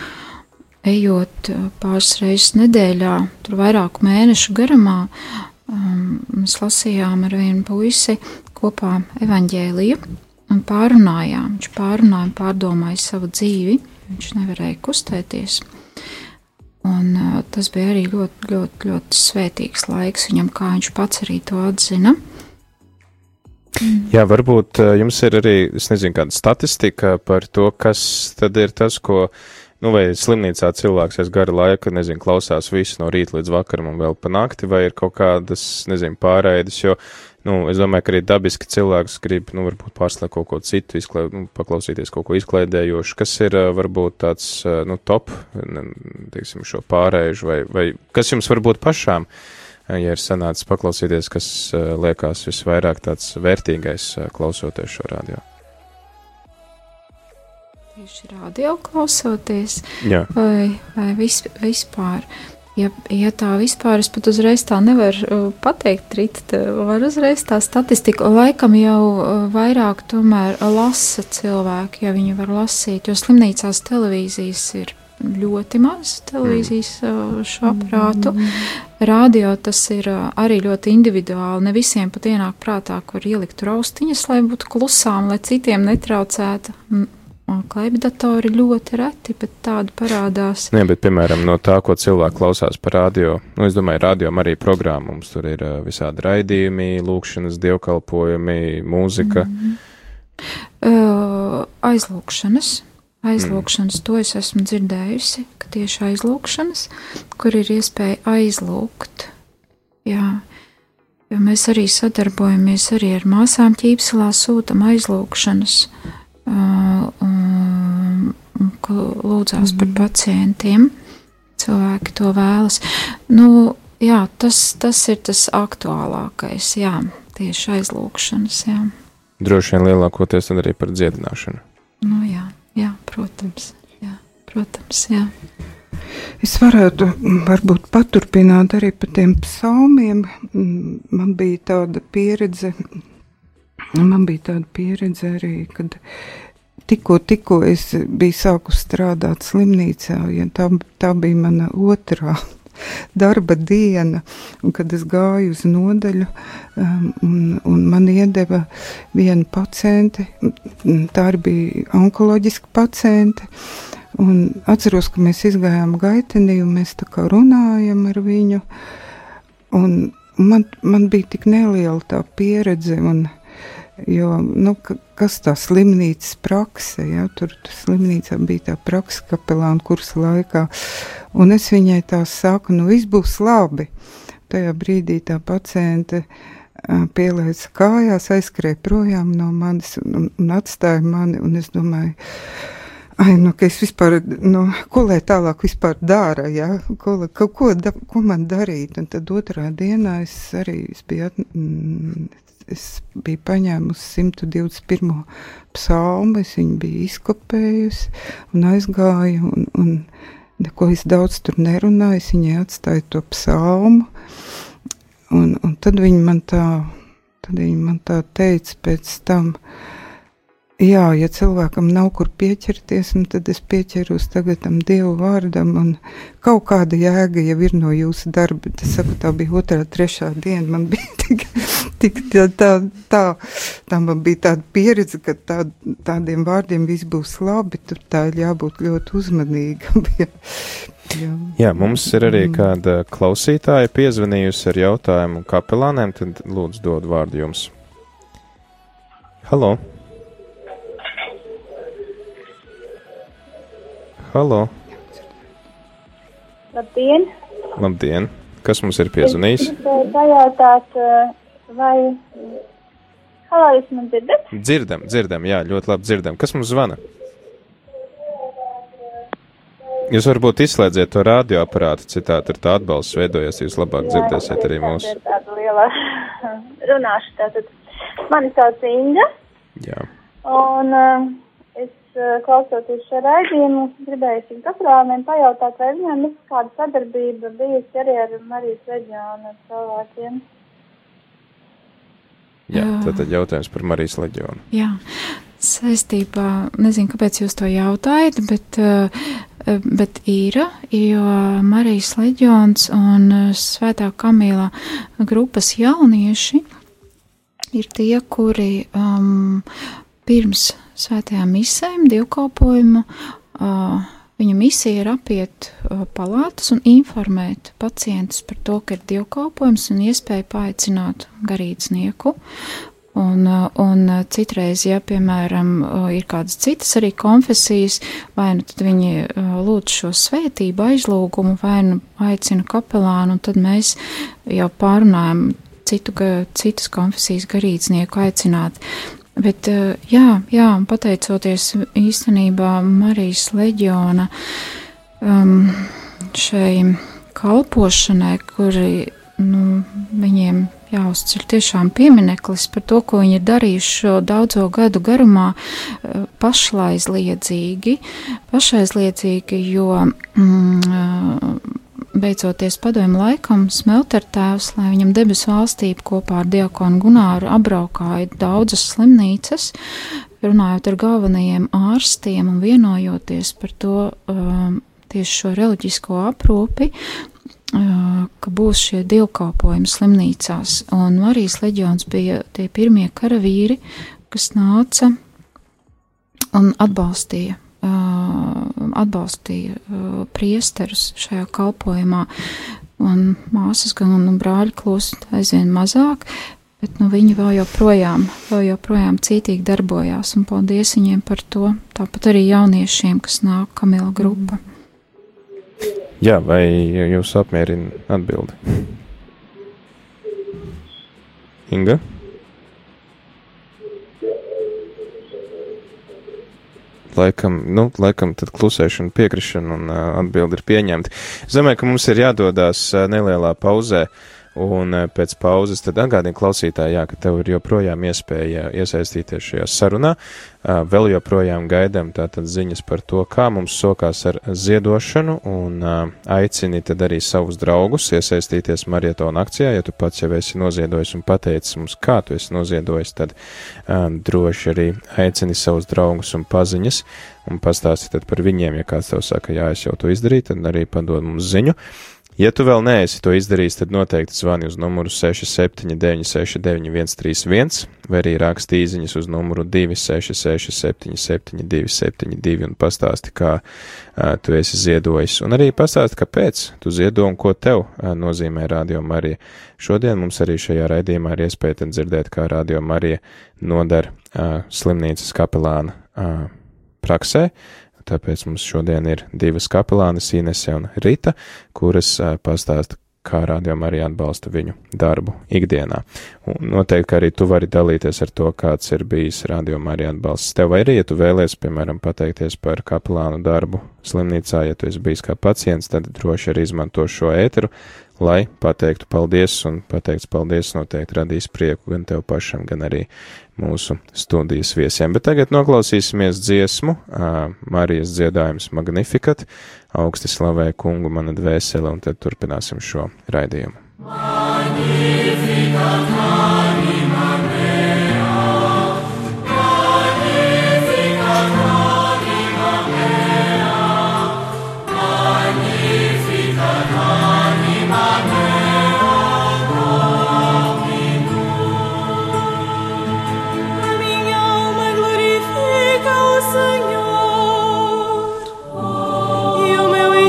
ejot uh, pāris reizes nedēļā, tur vairāku mēnešu garumā, um, mēs lasījām ar vienu puisi kopā evaņģēliju un pārunājām. Viņš pārunāja, pārdomāja savu dzīvi, viņš nevarēja kustēties. Un, uh, tas bija arī ļoti, ļoti, ļoti svētīgs laiks viņam, kā viņš pats arī to atzina. Jā, varbūt jums ir arī, es nezinu, kāda statistika par to, kas tad ir tas, ko, nu, vai slimnīcā cilvēks aiz gara laika, nezinu, klausās visu no rīta līdz vakaram un vēl pa nakti, vai ir kaut kādas, nezinu, pārēdes, jo nu, es domāju, ka arī dabiski cilvēks grib, nu, varbūt pārslēgt kaut ko citu, izklē, nu, paklausīties kaut ko izklaidējošu, kas ir varbūt tāds, nu, top, teiksim, šo pārēžu, vai, vai kas jums varbūt pašām, ja ir sanācis paklausīties, kas liekas visvairāk tāds vērtīgais klausoties šo radio? Tieši radio klausoties, Jā. vai, vai vis, vispār. Ja, ja tā vispār es pat uzreiz tā nevaru uh, pateikt, Rita, var uzreiz tā statistika, laikam jau uh, vairāk tomēr lasa cilvēki, ja viņi var lasīt, jo slimnīcās televīzijas ir ļoti maz televīzijas uh, šo aprātu. Radio tas ir arī ļoti individuāli. Ne visiem pat ienāk prātā, kur ielikt raustiņas, lai būtu klusām, lai citiem netraucētu. Klaipdatori ļoti reti, bet tādi parādās. Nē, bet, piemēram, no tā, ko cilvēki klausās par radio, nu, es domāju, radio arī programma, mums tur ir visādi raidījumi, lūkšanas, dievkalpojumi, mūzika. Mm -hmm. uh, aizlūkšanas. Aizlūkšanas, mm. to es esmu dzirdējusi, ka tieši aizlūkšanas, kur ir iespēja aizlūgt. Jā, jo mēs arī sadarbojamies arī ar māsām ķīpselā, sūtam aizlūkšanas, uh, lūdzās mm. par mhm. pacientiem. Cilvēki to vēlas. Nu, jā, tas, tas ir tas aktuālākais, jā, tieši aizlūkšanas, jā. Droši vien lielākoties arī par dziedināšanu. Nu, jā, jā, protams, jā, protams, jā. Es varētu varbūt paturpināt arī par tiem psalmiem. Man bija tāda pieredze, man bija tāda pieredze arī, kad tikko, tikko es biju sākus strādāt slimnīcā, ja tā, tā bija mana otrā darba diena, un kad es gāju uz nodaļu, um, un, un man iedeva viena paciente, tā bija onkoloģiska paciente, un atceros, ka mēs izgājām gaitenī, un mēs tā kā runājam ar viņu, un man, man bija tik neliela tā pieredze, un Jo, nu, kas tā slimnīcas prakse, ja, tur slimnīcā bija tā praksa kapelāna kursa laikā, un es viņai tā saku, nu, viss būs labi. Tajā brīdī tā paciente pielēca kājās, aizskrēja projām no manis un, un atstāja mani, un es domāju, Ai, nu, es vispār, nu, ko lai tālāk vispār dara, ja? ko, ko, ko, da, ko man darīt? Un tad otrā dienā es arī es biju at, mm, es biju paņēmusi 121. psalmu, es viņu biju izkopējusi un aizgāju, un, un neko es daudz tur nerunāju, es viņai atstāju to psalmu, un, un tad viņi man tā, tad viņi man tā teica pēc tam, uh, Jā, ja cilvēkam nav kur pieķerties, tad es pieķeros tagad tam Dievu vārdam, un kaut kāda jēga jau ir no jūsu darba. Es saku, tā bija otrā, trešā diena, man bija tik, tik tā, tā, tā, tā man bija tāda pieredze, ka tā, tādiem vārdiem viss būs labi, tur tā ir jābūt ļoti uzmanīgam. Jā. Jā, mums ir arī mm. kāda klausītāja piezvanījusi ar jautājumu kapelāniem, tad lūdzu dod vārdu jums. Halo! Halo! Labdien! Labdien! Kas mums ir piezvanījis? Pajautāt, eh, vai. Halo, jūs man dzirdat? Dzirdam, dzirdam, jā, ļoti labi dzirdam. Kas mums zvana? Jūs varbūt izslēdziet to radioaparātu, citādi ar tā atbalsts veidojas, jūs labāk jā, dzirdēsiet arī mūsu. Tāda liela runāšu tātad. Mani sauc Inga. Jā. Un uh, klausoties šo raidījumu, gribēju kaprāniem pajautāt, vai viņiem ir kāda sadarbība bijusi arī ar Marijas leģionu cilvēkiem. Jā, tad jautājums par Marijas leģionu. Jā, saistībā, nezinu, kāpēc jūs to jautājat, bet, eh, bet ir, jo Marijas leģions un Svētā Kamīlā grupas jaunieši ir tie, kuri um, pirms svētajām misēm, dievkalpojumu. Uh, viņa misija ir apiet uh, palātas un informēt pacientus par to, ka ir dievkalpojums un iespēja paaicināt garīdznieku. Un, un citreiz, ja, piemēram, ir kādas citas arī konfesijas, vai nu tad viņi lūdz šo svētību aizlūgumu, vai nu aicina kapelānu, un tad mēs jau pārunājam citu, citas konfesijas garīdznieku aicināt Bet, eh, jā, jā, pateicoties īstenībā Marijas leģiona um, šai kalpošanai, kuri nu, viņiem jāuzceļ tiešām piemineklis par to, ko viņi ir darījuši šo daudzo gadu garumā, eh, pašlaizliedzīgi, pašaizliedzīgi, jo mm, beidzoties padomju laikam, smeltertēvs, lai viņam debesu valstība kopā ar diakonu Gunāru apbraukāja daudzas slimnīcas, runājot ar galvenajiem ārstiem un vienojoties par to um, tieši šo reliģisko aprūpi, uh, ka būs šie dievkalpojumi slimnīcās. Un Marijas leģions bija tie pirmie karavīri, kas nāca un atbalstīja atbalstīja priesterus šajā kalpošanā, un māsas gan un brāļi kļūst aizvien mazāk. bet nu, viņi vēl joprojām, vēl joprojām cītīgi darbojās, un paldies viņiem par to. Tāpat arī jauniešiem, kas nāk Kamila grupa. Jā, vai jūs apmierina atbildi? Inga? Laikam, nu, laikam tad klusēšana, piekrišana un atbildi ir pieņemti. Es domāju, ka mums ir jādodas uh, nelielā pauzē. Uh, Un eh, pēc pauzes tad atgādini klausītāji, jā, ka tev ir joprojām iespēja iesaistīties šajā sarunā. Eh, vēl joprojām gaidām tātad ziņas par to, kā mums sokās ar ziedošanu un eh, aicini tad arī savus draugus iesaistīties marietona akcijā. Ja tu pats jau esi noziedojis un pateicis mums, kā tu esi noziedojis, tad droši arī aicini savus draugus un paziņas un pastāsti tad par viņiem, ja kāds tev saka, jā, es jau to izdarīju, tad arī padod mums ziņu. Ja tu vēl neesi to izdarījis, tad noteikti zvani uz numuru 67969131 vai arī raksti īziņas uz numuru 266777272 un pastāsti, kā uh, tu esi ziedojis. Un arī pastāsti, kāpēc tu ziedo un ko tev uh, nozīmē Radio Marija. Šodien mums arī šajā raidījumā ir iespēja dzirdēt, kā Radio Marija nodara uh, slimnīcas kapelāna uh, praksē. Tāpēc mums šodien ir divas kapelānes, Inese un Rita, kuras pastāsta, kā rādījumā arī atbalsta viņu darbu ikdienā. Un noteikti, arī tu vari dalīties ar to, kāds ir bijis rādījumā arī atbalsts tev, vai arī, ja tu vēlies, piemēram, pateikties par kapelānu darbu slimnīcā, ja tu esi bijis kā pacients, tad droši arī izmanto šo ēteru, lai pateiktu paldies, un pateikts paldies noteikti radīs prieku gan tev pašam, gan arī mūsu studijas viesiem. Bet tagad noklausīsimies dziesmu, Marijas dziedājums Magnificat, augsti slavē kungu mana dvēsele, un tad turpināsim šo raidījumu. Magnificat,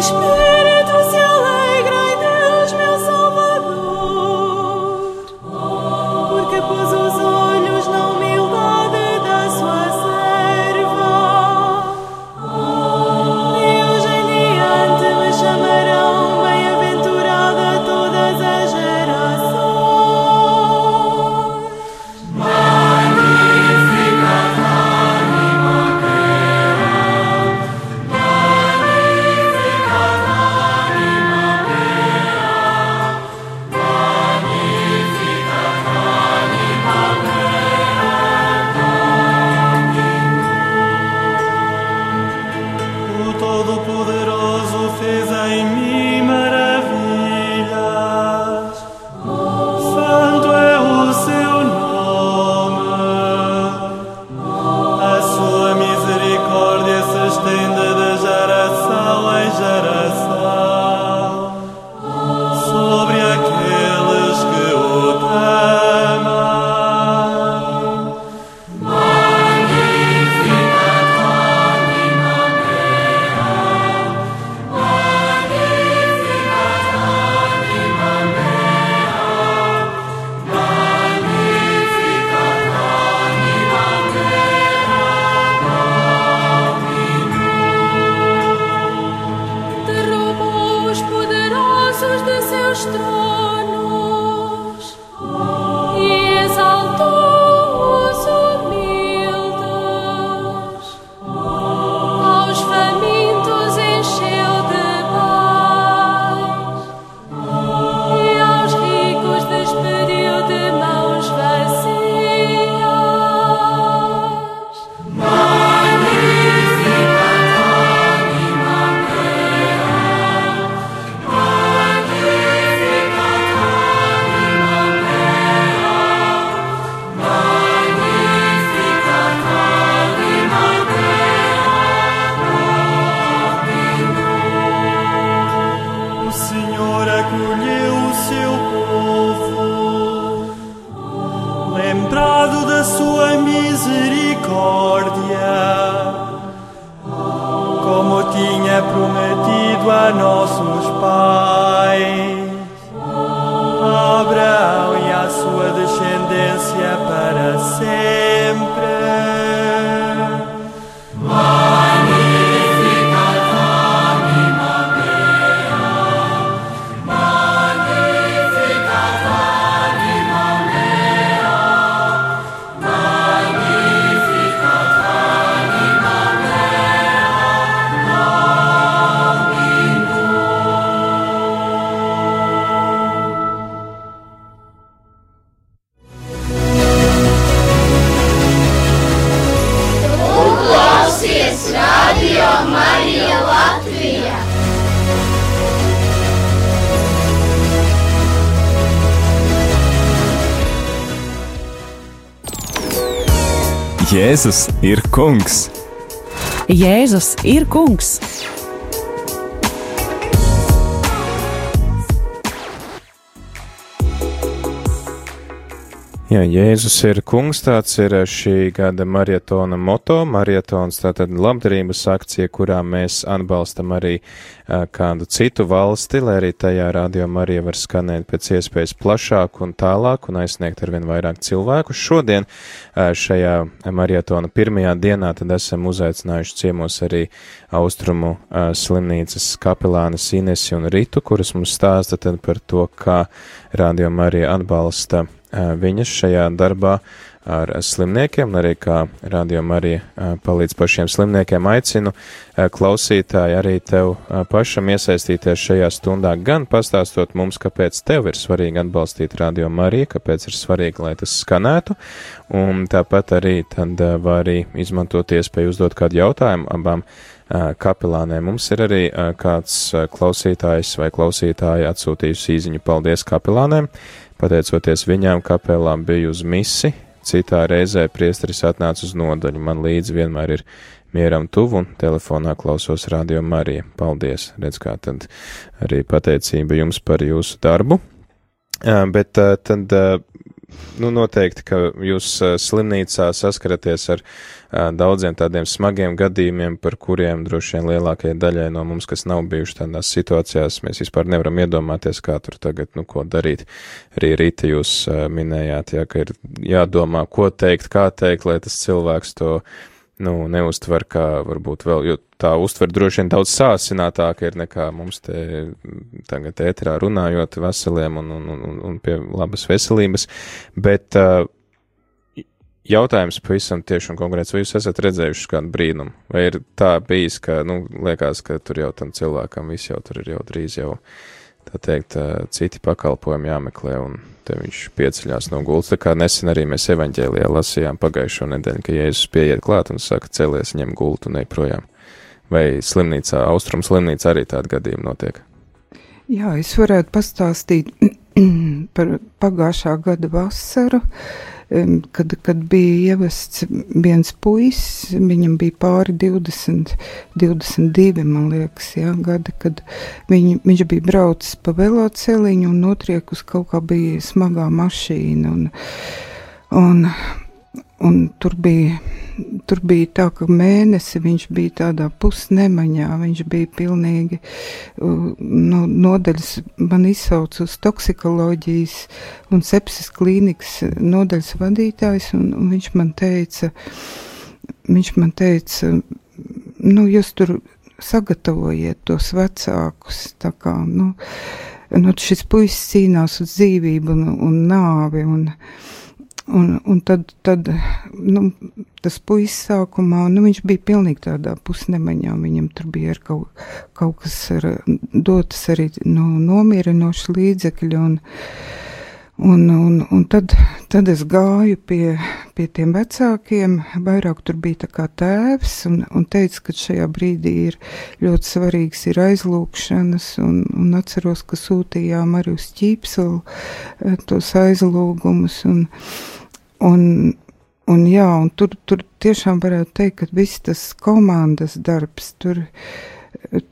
a nossos Jēzus ir kungs! Jēzus ir kungs! Jā, Jēzus ir kungs, tāds ir šī gada marietona moto. Marietons tātad labdarības akcija, kurā mēs atbalstam arī uh, kādu citu valsti, lai arī tajā radio Marija var skanēt pēc iespējas plašāk un tālāk un aizsniegt arvien vairāk cilvēku. Šodien uh, šajā marietona pirmajā dienā tad esam uzaicinājuši ciemos arī austrumu uh, slimnīcas kapelānas Inesi un Ritu, kuras mums stāsta tad par to, kā radio Marija atbalsta viņas šajā darbā ar slimniekiem, arī kā rādījuma arī palīdz pašiem slimniekiem. Aicinu klausītāji arī tev pašam iesaistīties šajā stundā, gan pastāstot mums, kāpēc tev ir svarīgi atbalstīt rādījumu arī, kāpēc ir svarīgi, lai tas skanētu, un tāpat arī tad var arī izmantot iespēju uzdot kādu jautājumu abām kapelāniem. Mums ir arī kāds klausītājs vai klausītāja atsūtījusi īziņu paldies kapelāniem. Pateicoties viņām, kapelām bija uz misi, citā reizē priesteris atnāca uz nodaļu. Man līdzi vienmēr ir mieram tuvu un telefonā klausos Radio Marija. Paldies! Redz, kā tad arī pateicība jums par jūsu darbu. Bet tad, nu, noteikti, ka jūs slimnīcā saskaraties ar daudziem tādiem smagiem gadījumiem, par kuriem droši vien lielākajai daļai no mums, kas nav bijuši tādās situācijās, mēs vispār nevaram iedomāties, kā tur tagad, nu, ko darīt. Arī rīta jūs minējāt, jā, ka ir jādomā, ko teikt, kā teikt, lai tas cilvēks to, nu, neuztver kā varbūt vēl, jo tā uztver droši vien daudz sāsinātāka ir nekā mums te tagad ēterā runājot veseliem un, un, un, un pie labas veselības, bet uh, jautājums pavisam tieši un konkrēts, vai jūs esat redzējuši kādu brīnumu, vai ir tā bijis, ka, nu, liekas, ka tur jau tam cilvēkam viss jau tur ir jau drīz jau, tā teikt, citi pakalpojumi jāmeklē, un te viņš pieceļās no gultas, tā kā nesen arī mēs evaņģēlijā lasījām pagājušo nedēļu, ka Jēzus pieiet klāt un saka, celies, ņem gultu un ej projām. Vai slimnīcā, austrum slimnīcā arī tāda gadījuma notiek? Jā, es varētu pastāstīt par pagājušā gada vasaru. Kad, kad bija ievests viens puisis, viņam bija pāri 20, 22, man liekas, jā, gadi, kad viņ, viņš bija braucis pa veloceliņu un notriek uz kaut kā bija smagā mašīna. Un, un, un tur bija tur bija tā, ka mēnesi viņš bija tādā pusnemaņā, viņš bija pilnīgi no nodaļas, man izsauc uz toksikoloģijas un sepsis klīnikas nodaļas vadītājs, un, un viņš man teica, viņš man teica, nu, jūs tur sagatavojiet tos vecākus, tā kā, nu, nu šis puisis cīnās uz dzīvību un, un nāvi, un, Un, un tad, tad nu, tas puisis sākumā, nu, viņš bija pilnīgi tādā pusnemaņā. Viņam tur bija kaut, kaut kas ar, dotas arī nu, nomierinošs līdzekļi. Un, Un, un, un tad, tad es gāju pie, pie tiem vecākiem, vairāk tur bija tā kā tēvs, un, un teica, ka šajā brīdī ir ļoti svarīgs ir aizlūkšanas, un, un atceros, ka sūtījām arī uz ķīpselu eh, tos aizlūgumus, un, un, un jā, un tur, tur tiešām varētu teikt, ka viss tas komandas darbs, tur,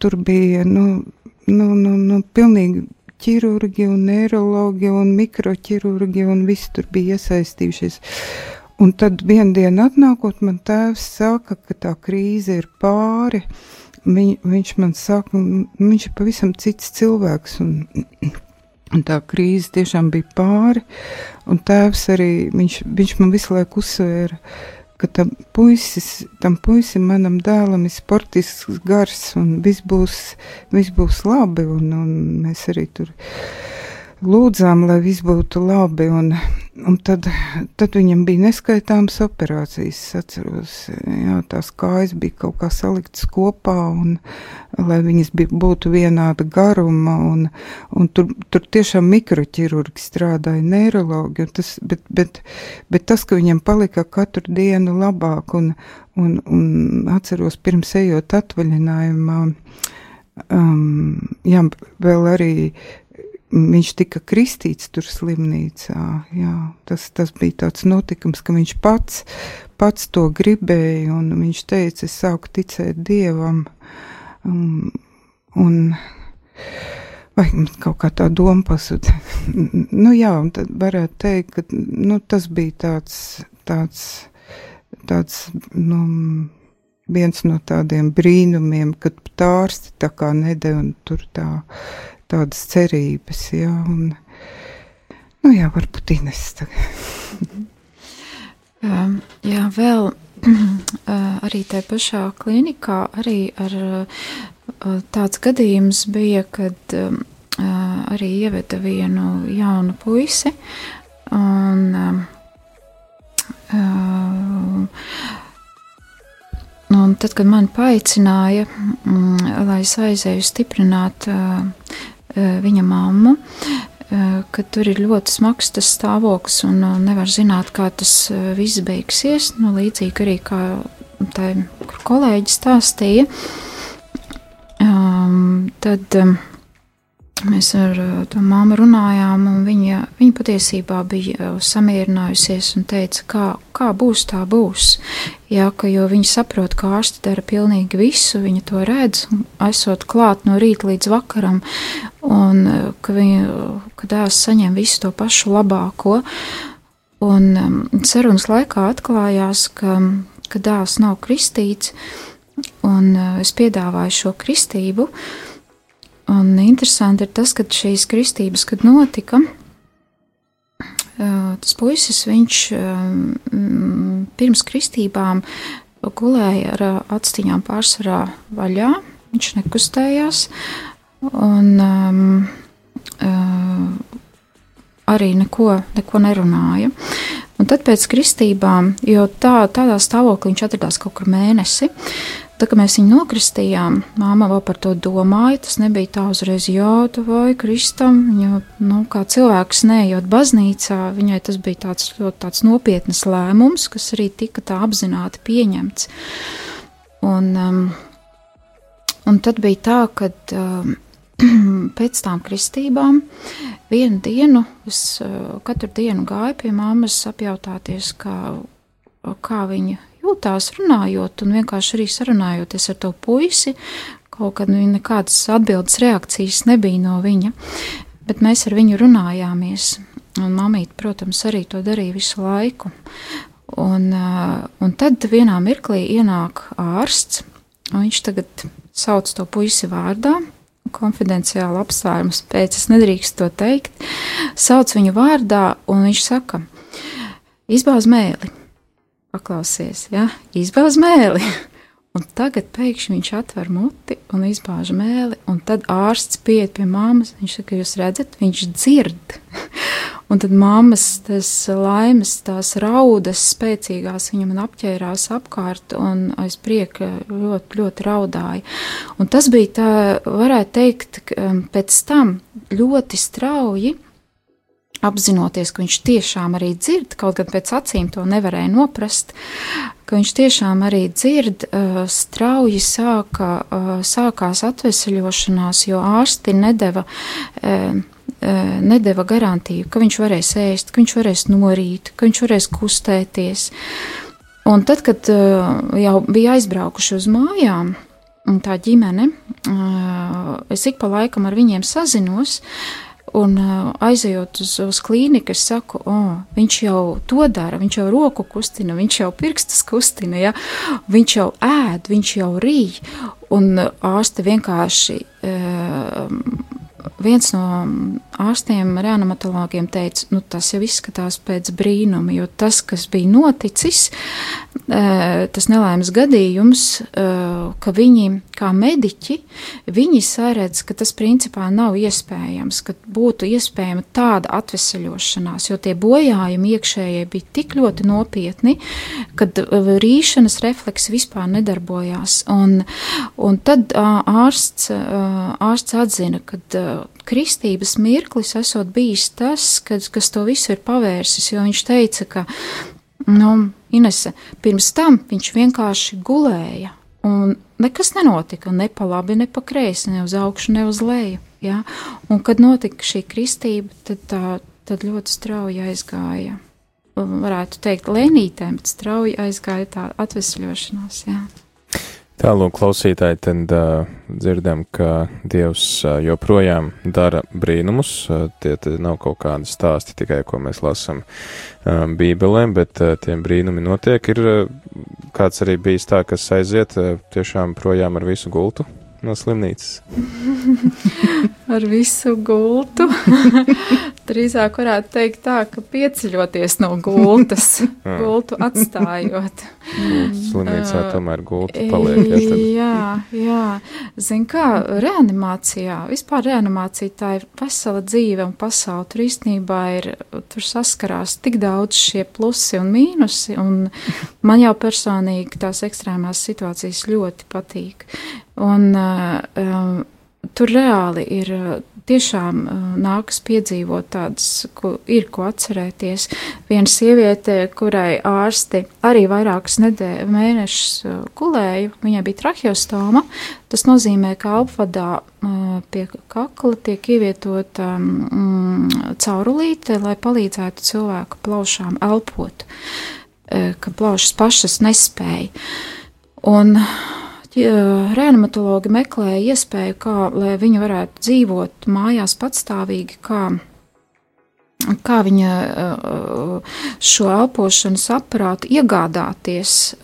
tur bija, nu, nu, nu, nu pilnīgi ķirurgi un neiroloģi un mikroķirurgi un visi tur bija iesaistījušies. Un tad vienā dienā atnākot, man tēvs saka, ka tā krīze ir pāri. Viņ, viņš man saka, viņš ir pavisam cits cilvēks. Un, Un tā krīze tiešām bija pāri, un tēvs arī, viņš, viņš man visu laiku uzsvēra, ka tam puisis, tam puisim, manam dēlam ir sportisks gars, un viss būs, viss būs labi, un, un mēs arī tur lūdzām, lai viss būtu labi, un, un tad, tad viņam bija neskaitāmas operācijas, es atceros, jā, tās kājas bija kaut kā saliktas kopā, un lai viņas bija, būtu vienāda garuma, un, un tur, tur tiešām mikroķirurgi strādāja, neirologi, un tas, bet, bet, bet tas, ka viņam palika katru dienu labāk, un, un, un atceros pirms ejot atvaļinājumā, um, jā, vēl arī viņš tika kristīts tur slimnīcā. Jā, tas, tas bija tāds notikums, ka viņš pats, pats to gribēja, un viņš teica, es sāku ticēt Dievam. Um, un, vai kaut kā tā doma pazuda. nu jā, un tad varētu teikt, ka nu, tas bija tāds, tāds, tāds, nu, viens no tādiem brīnumiem, kad ārsti tā kā nedēļa un tur tā tādas cerības, jā, un, nu jā, varbūt Ines tagad. um, jā, vēl uh, arī tajā pašā klinikā arī ar uh, tāds gadījums bija, kad um, uh, arī ieveda vienu jaunu puisi, un um, Un tad, kad man paaicināja, mm, lai es aizēju stiprināt viņa mammu, eh, ka tur ir ļoti smags tas stāvoklis un eh, nevar zināt, kā tas viss beigsies. Nu, līdzīgi arī kā tā, kur kolēģi stāstīja. Um, tad um, Mēs ar uh, to māmu runājām, un viņa, viņa patiesībā bija uh, samierinājusies un teica, kā, kā būs, tā būs. Jā, ka, jo viņa saprot, ka ārsti dara pilnīgi visu, viņa to redz, esot klāt no rīta līdz vakaram, un uh, ka, viņa, ka dēls saņem visu to pašu labāko. Un um, sarunas laikā atklājās, ka, ka dēls nav kristīts, un es piedāvāju šo kristību. Uh, Un interesanti ir tas, ka šīs kristības, kad notika, tas puisis, viņš pirms kristībām gulēja ar aciņām pārsvarā vaļā, viņš nekustējās, un um, arī neko, neko nerunāja. Un tad pēc kristībām, jo tā, tādā stāvoklī viņš atradās kaut kur mēnesi, Tā kā mēs viņu nokristījām, māma vēl par to domāja. Tas nebija tā uzreiz jāta vai kristam. Viņa, nu, kā cilvēks neejot baznīcā, viņai tas bija tāds ļoti tāds nopietnas lēmums, kas arī tika tā apzināti pieņemts. Un, um, un tad bija tā, ka um, pēc tam kristībām vienu dienu es uh, katru dienu gāju pie mammas apjautāties, kā, kā viņa jūtās runājot, un vienkārši arī sarunājoties ar to puisi. Kaut kad nu, nekādas atbildes reakcijas nebija no viņa, bet mēs ar viņu runājāmies. Un mamīte, protams, arī to darīja visu laiku. Un, un tad vienā mirklī ienāk ārsts, un viņš tagad sauc to puisi vārdā, konfidenciāli apsvērums pēc, es nedrīkstu to teikt, sauc viņu vārdā, un viņš saka, izbāz mēli paklausies, ja, izbāz mēli. Un tagad pēkšņi viņš atver muti un izbāž mēli, un tad ārsts pieiet pie māmas. Viņš saka, jūs redzat, viņš dzird. un tad māmas tas laimes, tās raudas spēcīgās viņam apķērās apkārt, un aiz prieka ļoti, ļoti raudāja. Un tas bija tā, varētu teikt, um, pēc tam ļoti strauji apzinoties, ka viņš tiešām arī dzird, kaut gan pēc acīm to nevarēja noprast, ka viņš tiešām arī dzird, uh, strauji sāka, uh, sākās atvesaļošanās, jo ārsti nedeva, uh, nedeva garantiju, ka viņš varēs ēst, ka viņš varēs norīt, ka viņš varēs kustēties. Un tad, kad jau bija aizbraukuši uz mājām, tā ģimene, es ik pa laikam ar viņiem sazinos, Un uh, aizejot uz, uz klīniku, es saku, oh, viņš jau to dara, viņš jau roku kustina, viņš jau pirkstus kustina, ja? viņš jau ēd, viņš jau rīj. Un ārste vienkārši uh, viens no ārstiem, reanimatologiem teica, nu tas jau izskatās pēc brīnuma, jo tas, kas bija noticis, tas nelaimes gadījums, ka viņi, kā mediķi, viņi saredz, ka tas principā nav iespējams, ka būtu iespējama tāda atvesaļošanās, jo tie bojājumi iekšējie bija tik ļoti nopietni, kad rīšanas refleksi vispār nedarbojās. Un, un tad ārsts, ārsts atzina, ka kristības mirklis esot bijis tas, kad, kas to visu ir pavērsis, jo viņš teica, ka, nu, Inese, pirms tam viņš vienkārši gulēja, un nekas nenotika, ne pa labi, ne pa kreisi, ne uz augšu, ne uz leju, ja? un kad notika šī kristība, tad tā, tad ļoti strauji aizgāja, varētu teikt, lēnītēm, bet strauji aizgāja tā atvesļošanās, jā. Tālūk, klausītāji, tad uh, dzirdam, ka Dievs uh, joprojām dara brīnumus. Uh, tie nav kaut kādi stāsti tikai, ko mēs lasām uh, Bībelē, bet uh, tiem brīnumi notiek. Ir uh, kāds arī bijis tā, kas aiziet uh, tiešām projām ar visu gultu no slimnīcas. ar visu gultu. Drīzāk varētu teikt tā, ka pieceļoties no gultas, gultu atstājot. Slimnīcā tomēr gulta paliek. Jā, jā, jā. Zin kā, reanimācijā, vispār reanimācija tā ir vesela dzīve un pasauli. Tur īstenībā ir, tur saskarās tik daudz šie plusi un mīnusi, un man jau personīgi tās ekstrēmās situācijas ļoti patīk. Un, uh, tur reāli ir tiešām nākas piedzīvot tādas, ko ir ko atcerēties. Viena sieviete, kurai ārsti arī vairākas nedēļas, mēnešus kulēja, viņai bija tracheostoma. Tas nozīmē, ka apvadā pie kakla tiek ievietota mm, caurulīte, lai palīdzētu cilvēku plaušām elpot, ka plaušas pašas nespēja. Un reanimatologi meklēja iespēju, kā lai viņi varētu dzīvot mājās patstāvīgi, kā, kā viņa šo elpošanas aparātu iegādāties,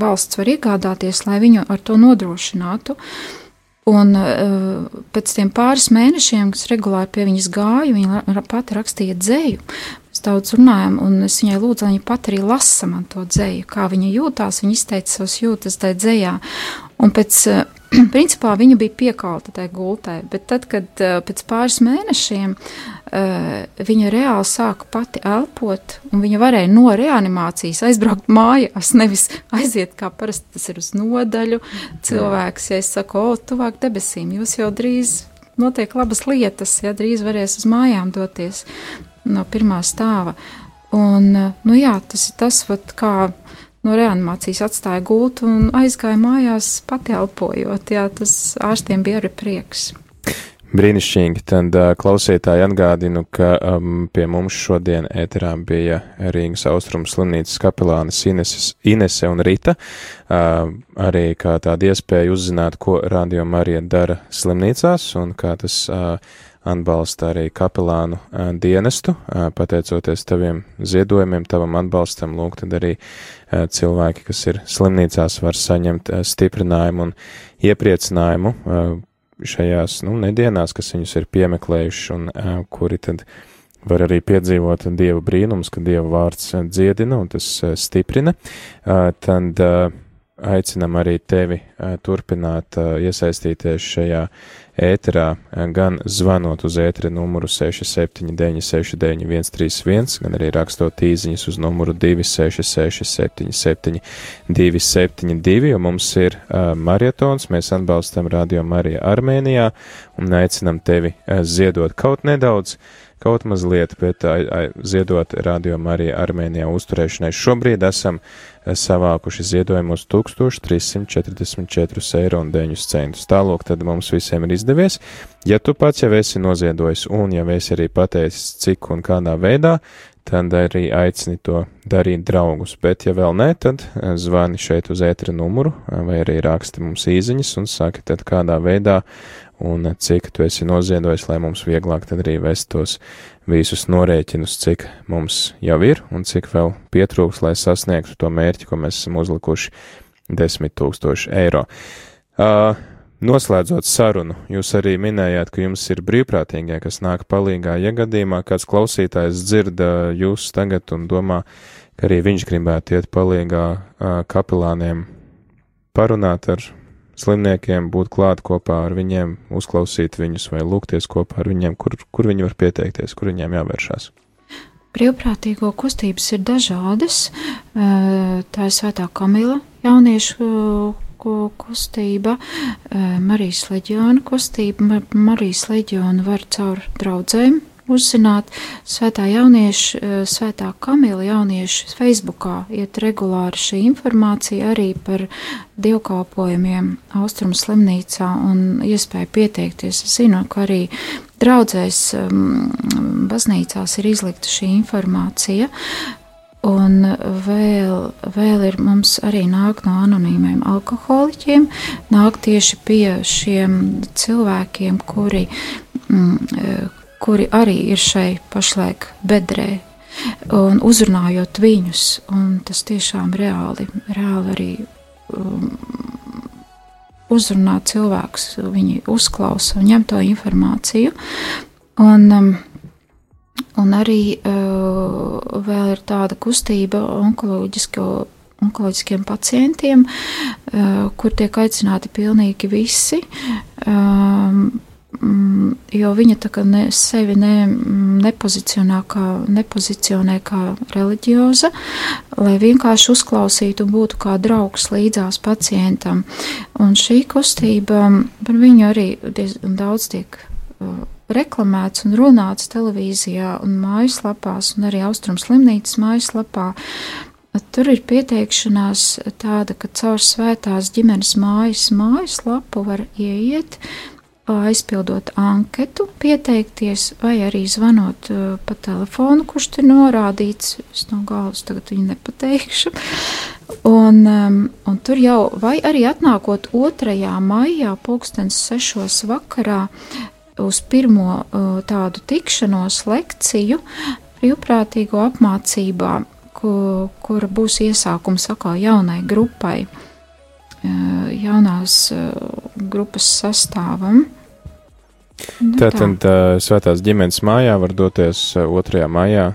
valsts var iegādāties, lai viņu ar to nodrošinātu. Un pēc tiem pāris mēnešiem, kas regulāri pie viņas gāja, viņa pati rakstīja dzēju. Mēs daudz runājam, un es viņai lūdzu, lai viņa pat arī lasa man to dzēju, kā viņa jūtās. Viņa izteica savas jūtas tajā dzējā. Un pēc, principā, viņa bija piekalta tajā gultē, bet tad, kad pēc pāris mēnešiem viņa reāli sāka pati elpot, un viņa varēja no reanimācijas aizbraukt mājās, nevis aiziet kā parasti tas ir uz nodaļu. Cilvēks, ja es saku, o, tuvāk debesīm, jūs jau drīz notiek labas lietas, ja drīz varēs uz mājām doties no pirmā stāva. Un, nu jā, tas ir tas, vat, kā no reanimācijas atstāja gultu un aizgāja mājās pati elpojot. Jā, tas ārstiem bija arī prieks. Brīnišķīgi. Tad klausītāji atgādinu, ka um, pie mums šodien ēterā bija Rīgas austrumu slimnīcas kapelānes Ineses, Inese un Rita. Uh, arī kā tāda iespēja uzzināt, ko Radio Marija dara slimnīcās un kā tas uh, atbalsta arī kapelānu dienestu, pateicoties taviem ziedojumiem, tavam atbalstam, lūk, tad arī cilvēki, kas ir slimnīcās, var saņemt stiprinājumu un iepriecinājumu šajās, nu, nedienās, kas viņus ir piemeklējuši un kuri tad var arī piedzīvot Dieva brīnums, ka Dieva vārds dziedina un tas stiprina, tad aicinam arī tevi turpināt iesaistīties šajā ēterā, gan zvanot uz ētera numuru 679699131, gan arī rakstot īziņas uz numuru 266777272, jo mums ir marietons, mēs atbalstam Radio Marija Armēnijā un aicinam tevi ziedot kaut nedaudz, kaut mazliet, bet uh, ziedot Radio Marija Armēnijā uzturēšanai. Šobrīd esam uh, savākuši ziedojumus 1344 eiro un 9 centus. Tālūk, tad mums visiem ir izdevies. Ja tu pats jau esi noziedojis un ja esi arī pateicis, cik un kādā veidā, tad arī aicini to darīt draugus, bet ja vēl nē, tad eh, zvani šeit uz ētra numuru vai arī raksti mums īziņas un saki tad kādā veidā un cik tu esi noziedojis, lai mums vieglāk tad arī vest tos visus norēķinus, cik mums jau ir un cik vēl pietrūks, lai sasniegtu to mērķi, ko mēs esam uzlikuši - 10 tūkstoši eiro. Uh, Noslēdzot sarunu, jūs arī minējāt, ka jums ir brīvprātīgie, kas nāk palīgā, ja gadījumā kāds klausītājs dzird jūs tagad un domā, ka arī viņš gribētu iet palīgā kapelāniem parunāt ar slimniekiem, būt klāt kopā ar viņiem, uzklausīt viņus vai lūgties kopā ar viņiem, kur, kur viņi var pieteikties, kur viņiem jāvēršās. Brīvprātīgo kustības ir dažādas. Tā ir Svētā Kamila jauniešu kustība, Marijas leģiona kustība. Marijas leģionu var caur draudzēm uzzināt. Svētā jaunieša, Svētā Kamila jaunieša Facebookā iet regulāri šī informācija arī par dievkalpojumiem Austrumu slimnīcā un iespēju pieteikties. Es zinu, ka arī draudzēs baznīcās ir izlikta šī informācija. Un vēl, vēl ir mums arī nāk no anonīmiem alkoholiķiem, nāk tieši pie šiem cilvēkiem, kuri, mm, kuri arī ir šai pašlaik bedrē. Un uzrunājot viņus, un tas tiešām reāli, reāli arī um, uzrunā cilvēkus, viņi uzklausa un ņem to informāciju. Un, um, Un arī uh, vēl ir tāda kustība onkoloģiskiem pacientiem, uh, kur tiek aicināti pilnīgi visi. Um, jo viņa ne, sevi ne, nepozicionē, kā, nepozicionē kā reliģioza, lai vienkārši uzklausītu un būtu kā draugs līdzās pacientam. Un šī kustība par viņu arī diezgan daudz tiek uh, reklamēts un runāts televīzijā un mājaslapās, un arī Austrums slimnīcas mājaslapā. Tur ir pieteikšanās tāda, ka caur svētās ģimenes mājas mājaslapu var ieiet, aizpildot anketu, pieteikties, vai arī zvanot pa telefonu, kurš tur norādīts. Es no galvas tagad viņu nepateikšu. Un, un tur jau, vai arī atnākot 2. maijā, pulkstens 6. vakarā, uz pirmo tādu tikšanos lekciju brīvprātīgo apmācībā, ku, kura būs iesākums atkal jaunai grupai, jaunās grupas sastāvam. Nu, Tātad tā. Svētās ģimenes mājā var doties 2. maijā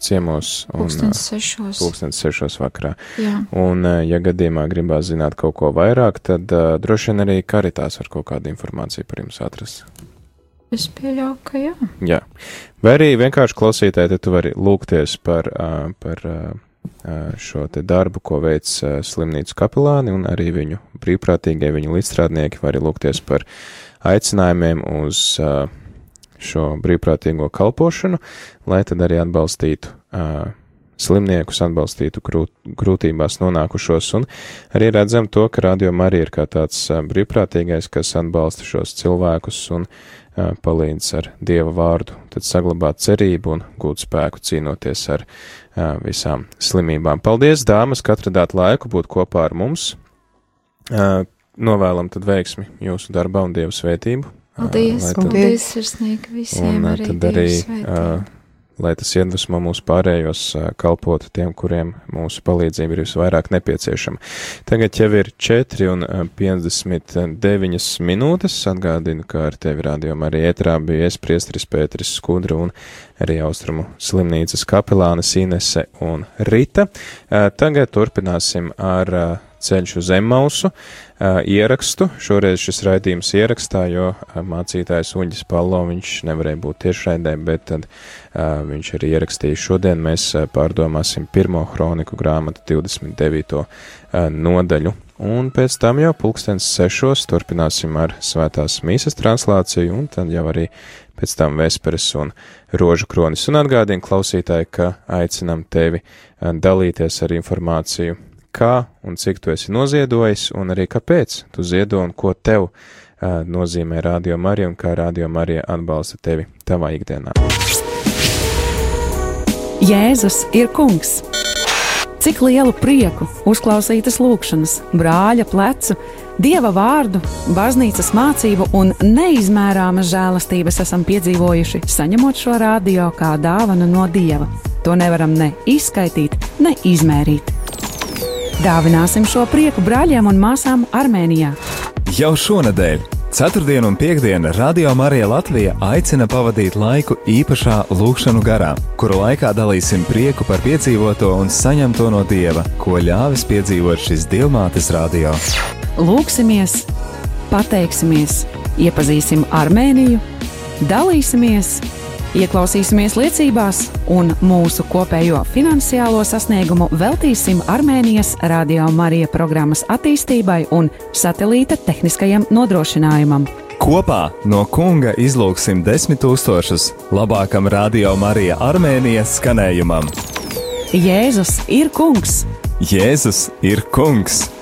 ciemos un pulkstens sešos. Vakarā. Jā. Un, ja gadījumā gribās zināt kaut ko vairāk, tad uh, droši vien arī karitās var kaut kādu informāciju par jums atrast. Es pieļauju, ka jā. jā. Vai arī vienkārši klausītāji, te tu vari lūgties par, par šo te darbu, ko veic slimnīcu kapelāni un arī viņu brīvprātīgie, viņu līdzstrādnieki, vai arī lūgties par aicinājumiem uz šo brīvprātīgo kalpošanu, lai tad arī atbalstītu slimniekus atbalstītu grūt, grūtībās nonākušos, un arī redzam to, ka radio arī ir kā tāds brīvprātīgais, kas atbalsta šos cilvēkus un palīdz ar Dieva vārdu, tad saglabāt cerību un gūt spēku cīnoties ar visām slimībām. Paldies, dāmas, ka atradāt laiku būt kopā ar mums. Novēlam tad veiksmi jūsu darbā un Dieva svētību. Paldies, tad, paldies sirsnīgi visiem. Un arī tad arī lai tas iedvesmo mūs pārējos kalpot tiem, kuriem mūsu palīdzība ir visvairāk nepieciešama. Tagad jau ir 4 un 59 minūtes. Atgādinu, ka ar tevi rādījumā arī ētrā bija es priestris Pēteris Skudra un arī Austrumu slimnīcas kapelānes Inese un Rita. Tagad turpināsim ar ceļš uz Emausu ierakstu. Šoreiz šis raidījums ierakstā, jo mācītājs Uģis Palo viņš nevarēja būt tiešraidē, bet tad viņš arī ierakstīja šodien. Mēs pārdomāsim pirmo kroniku grāmatu 29. Uh, nodaļu. Un pēc tam jau pulkstens sešos turpināsim ar svētās mīsas translāciju, un tad jau arī pēc tam vesperes un rožu kronis. Un atgādinu klausītāji, ka aicinam tevi dalīties ar informāciju kā un cik tu esi noziedojis, un arī kāpēc tu ziedo un ko tev uh, nozīmē Radio Marija un kā Radio Marija atbalsta tevi tavā ikdienā. Jēzus ir kungs! Cik lielu prieku, uzklausītas lūkšanas, brāļa plecu, dieva vārdu, baznīcas mācību un neizmērāmas žēlastības esam piedzīvojuši, saņemot šo radio kā dāvanu no dieva. To nevaram ne izskaidrot, ne izmērīt. Dāvināsim šo prieku brāļiem un māsām Armēnijā. Jau šonadēļ, Ceturtdien un piekdiena Radio Marija Latvija aicina pavadīt laiku īpašā lūkšanu garā, kuru laikā dalīsim prieku par piedzīvoto un saņemto no Dieva, ko ļāvis piedzīvot šis Dievmātes radio. Lūksimies, pateiksimies, iepazīsim Armēniju, dalīsimies, ieklausīsimies liecībās un mūsu kopējo finansiālo sasniegumu veltīsim Armēnijas Radio Marija programmas attīstībai un satelīta tehniskajam nodrošinājumam. Kopā no kunga izlūksim desmit tūkstošus labākam Radio Marija Armēnijas skanējumam. Jēzus ir kungs! Jēzus ir kungs!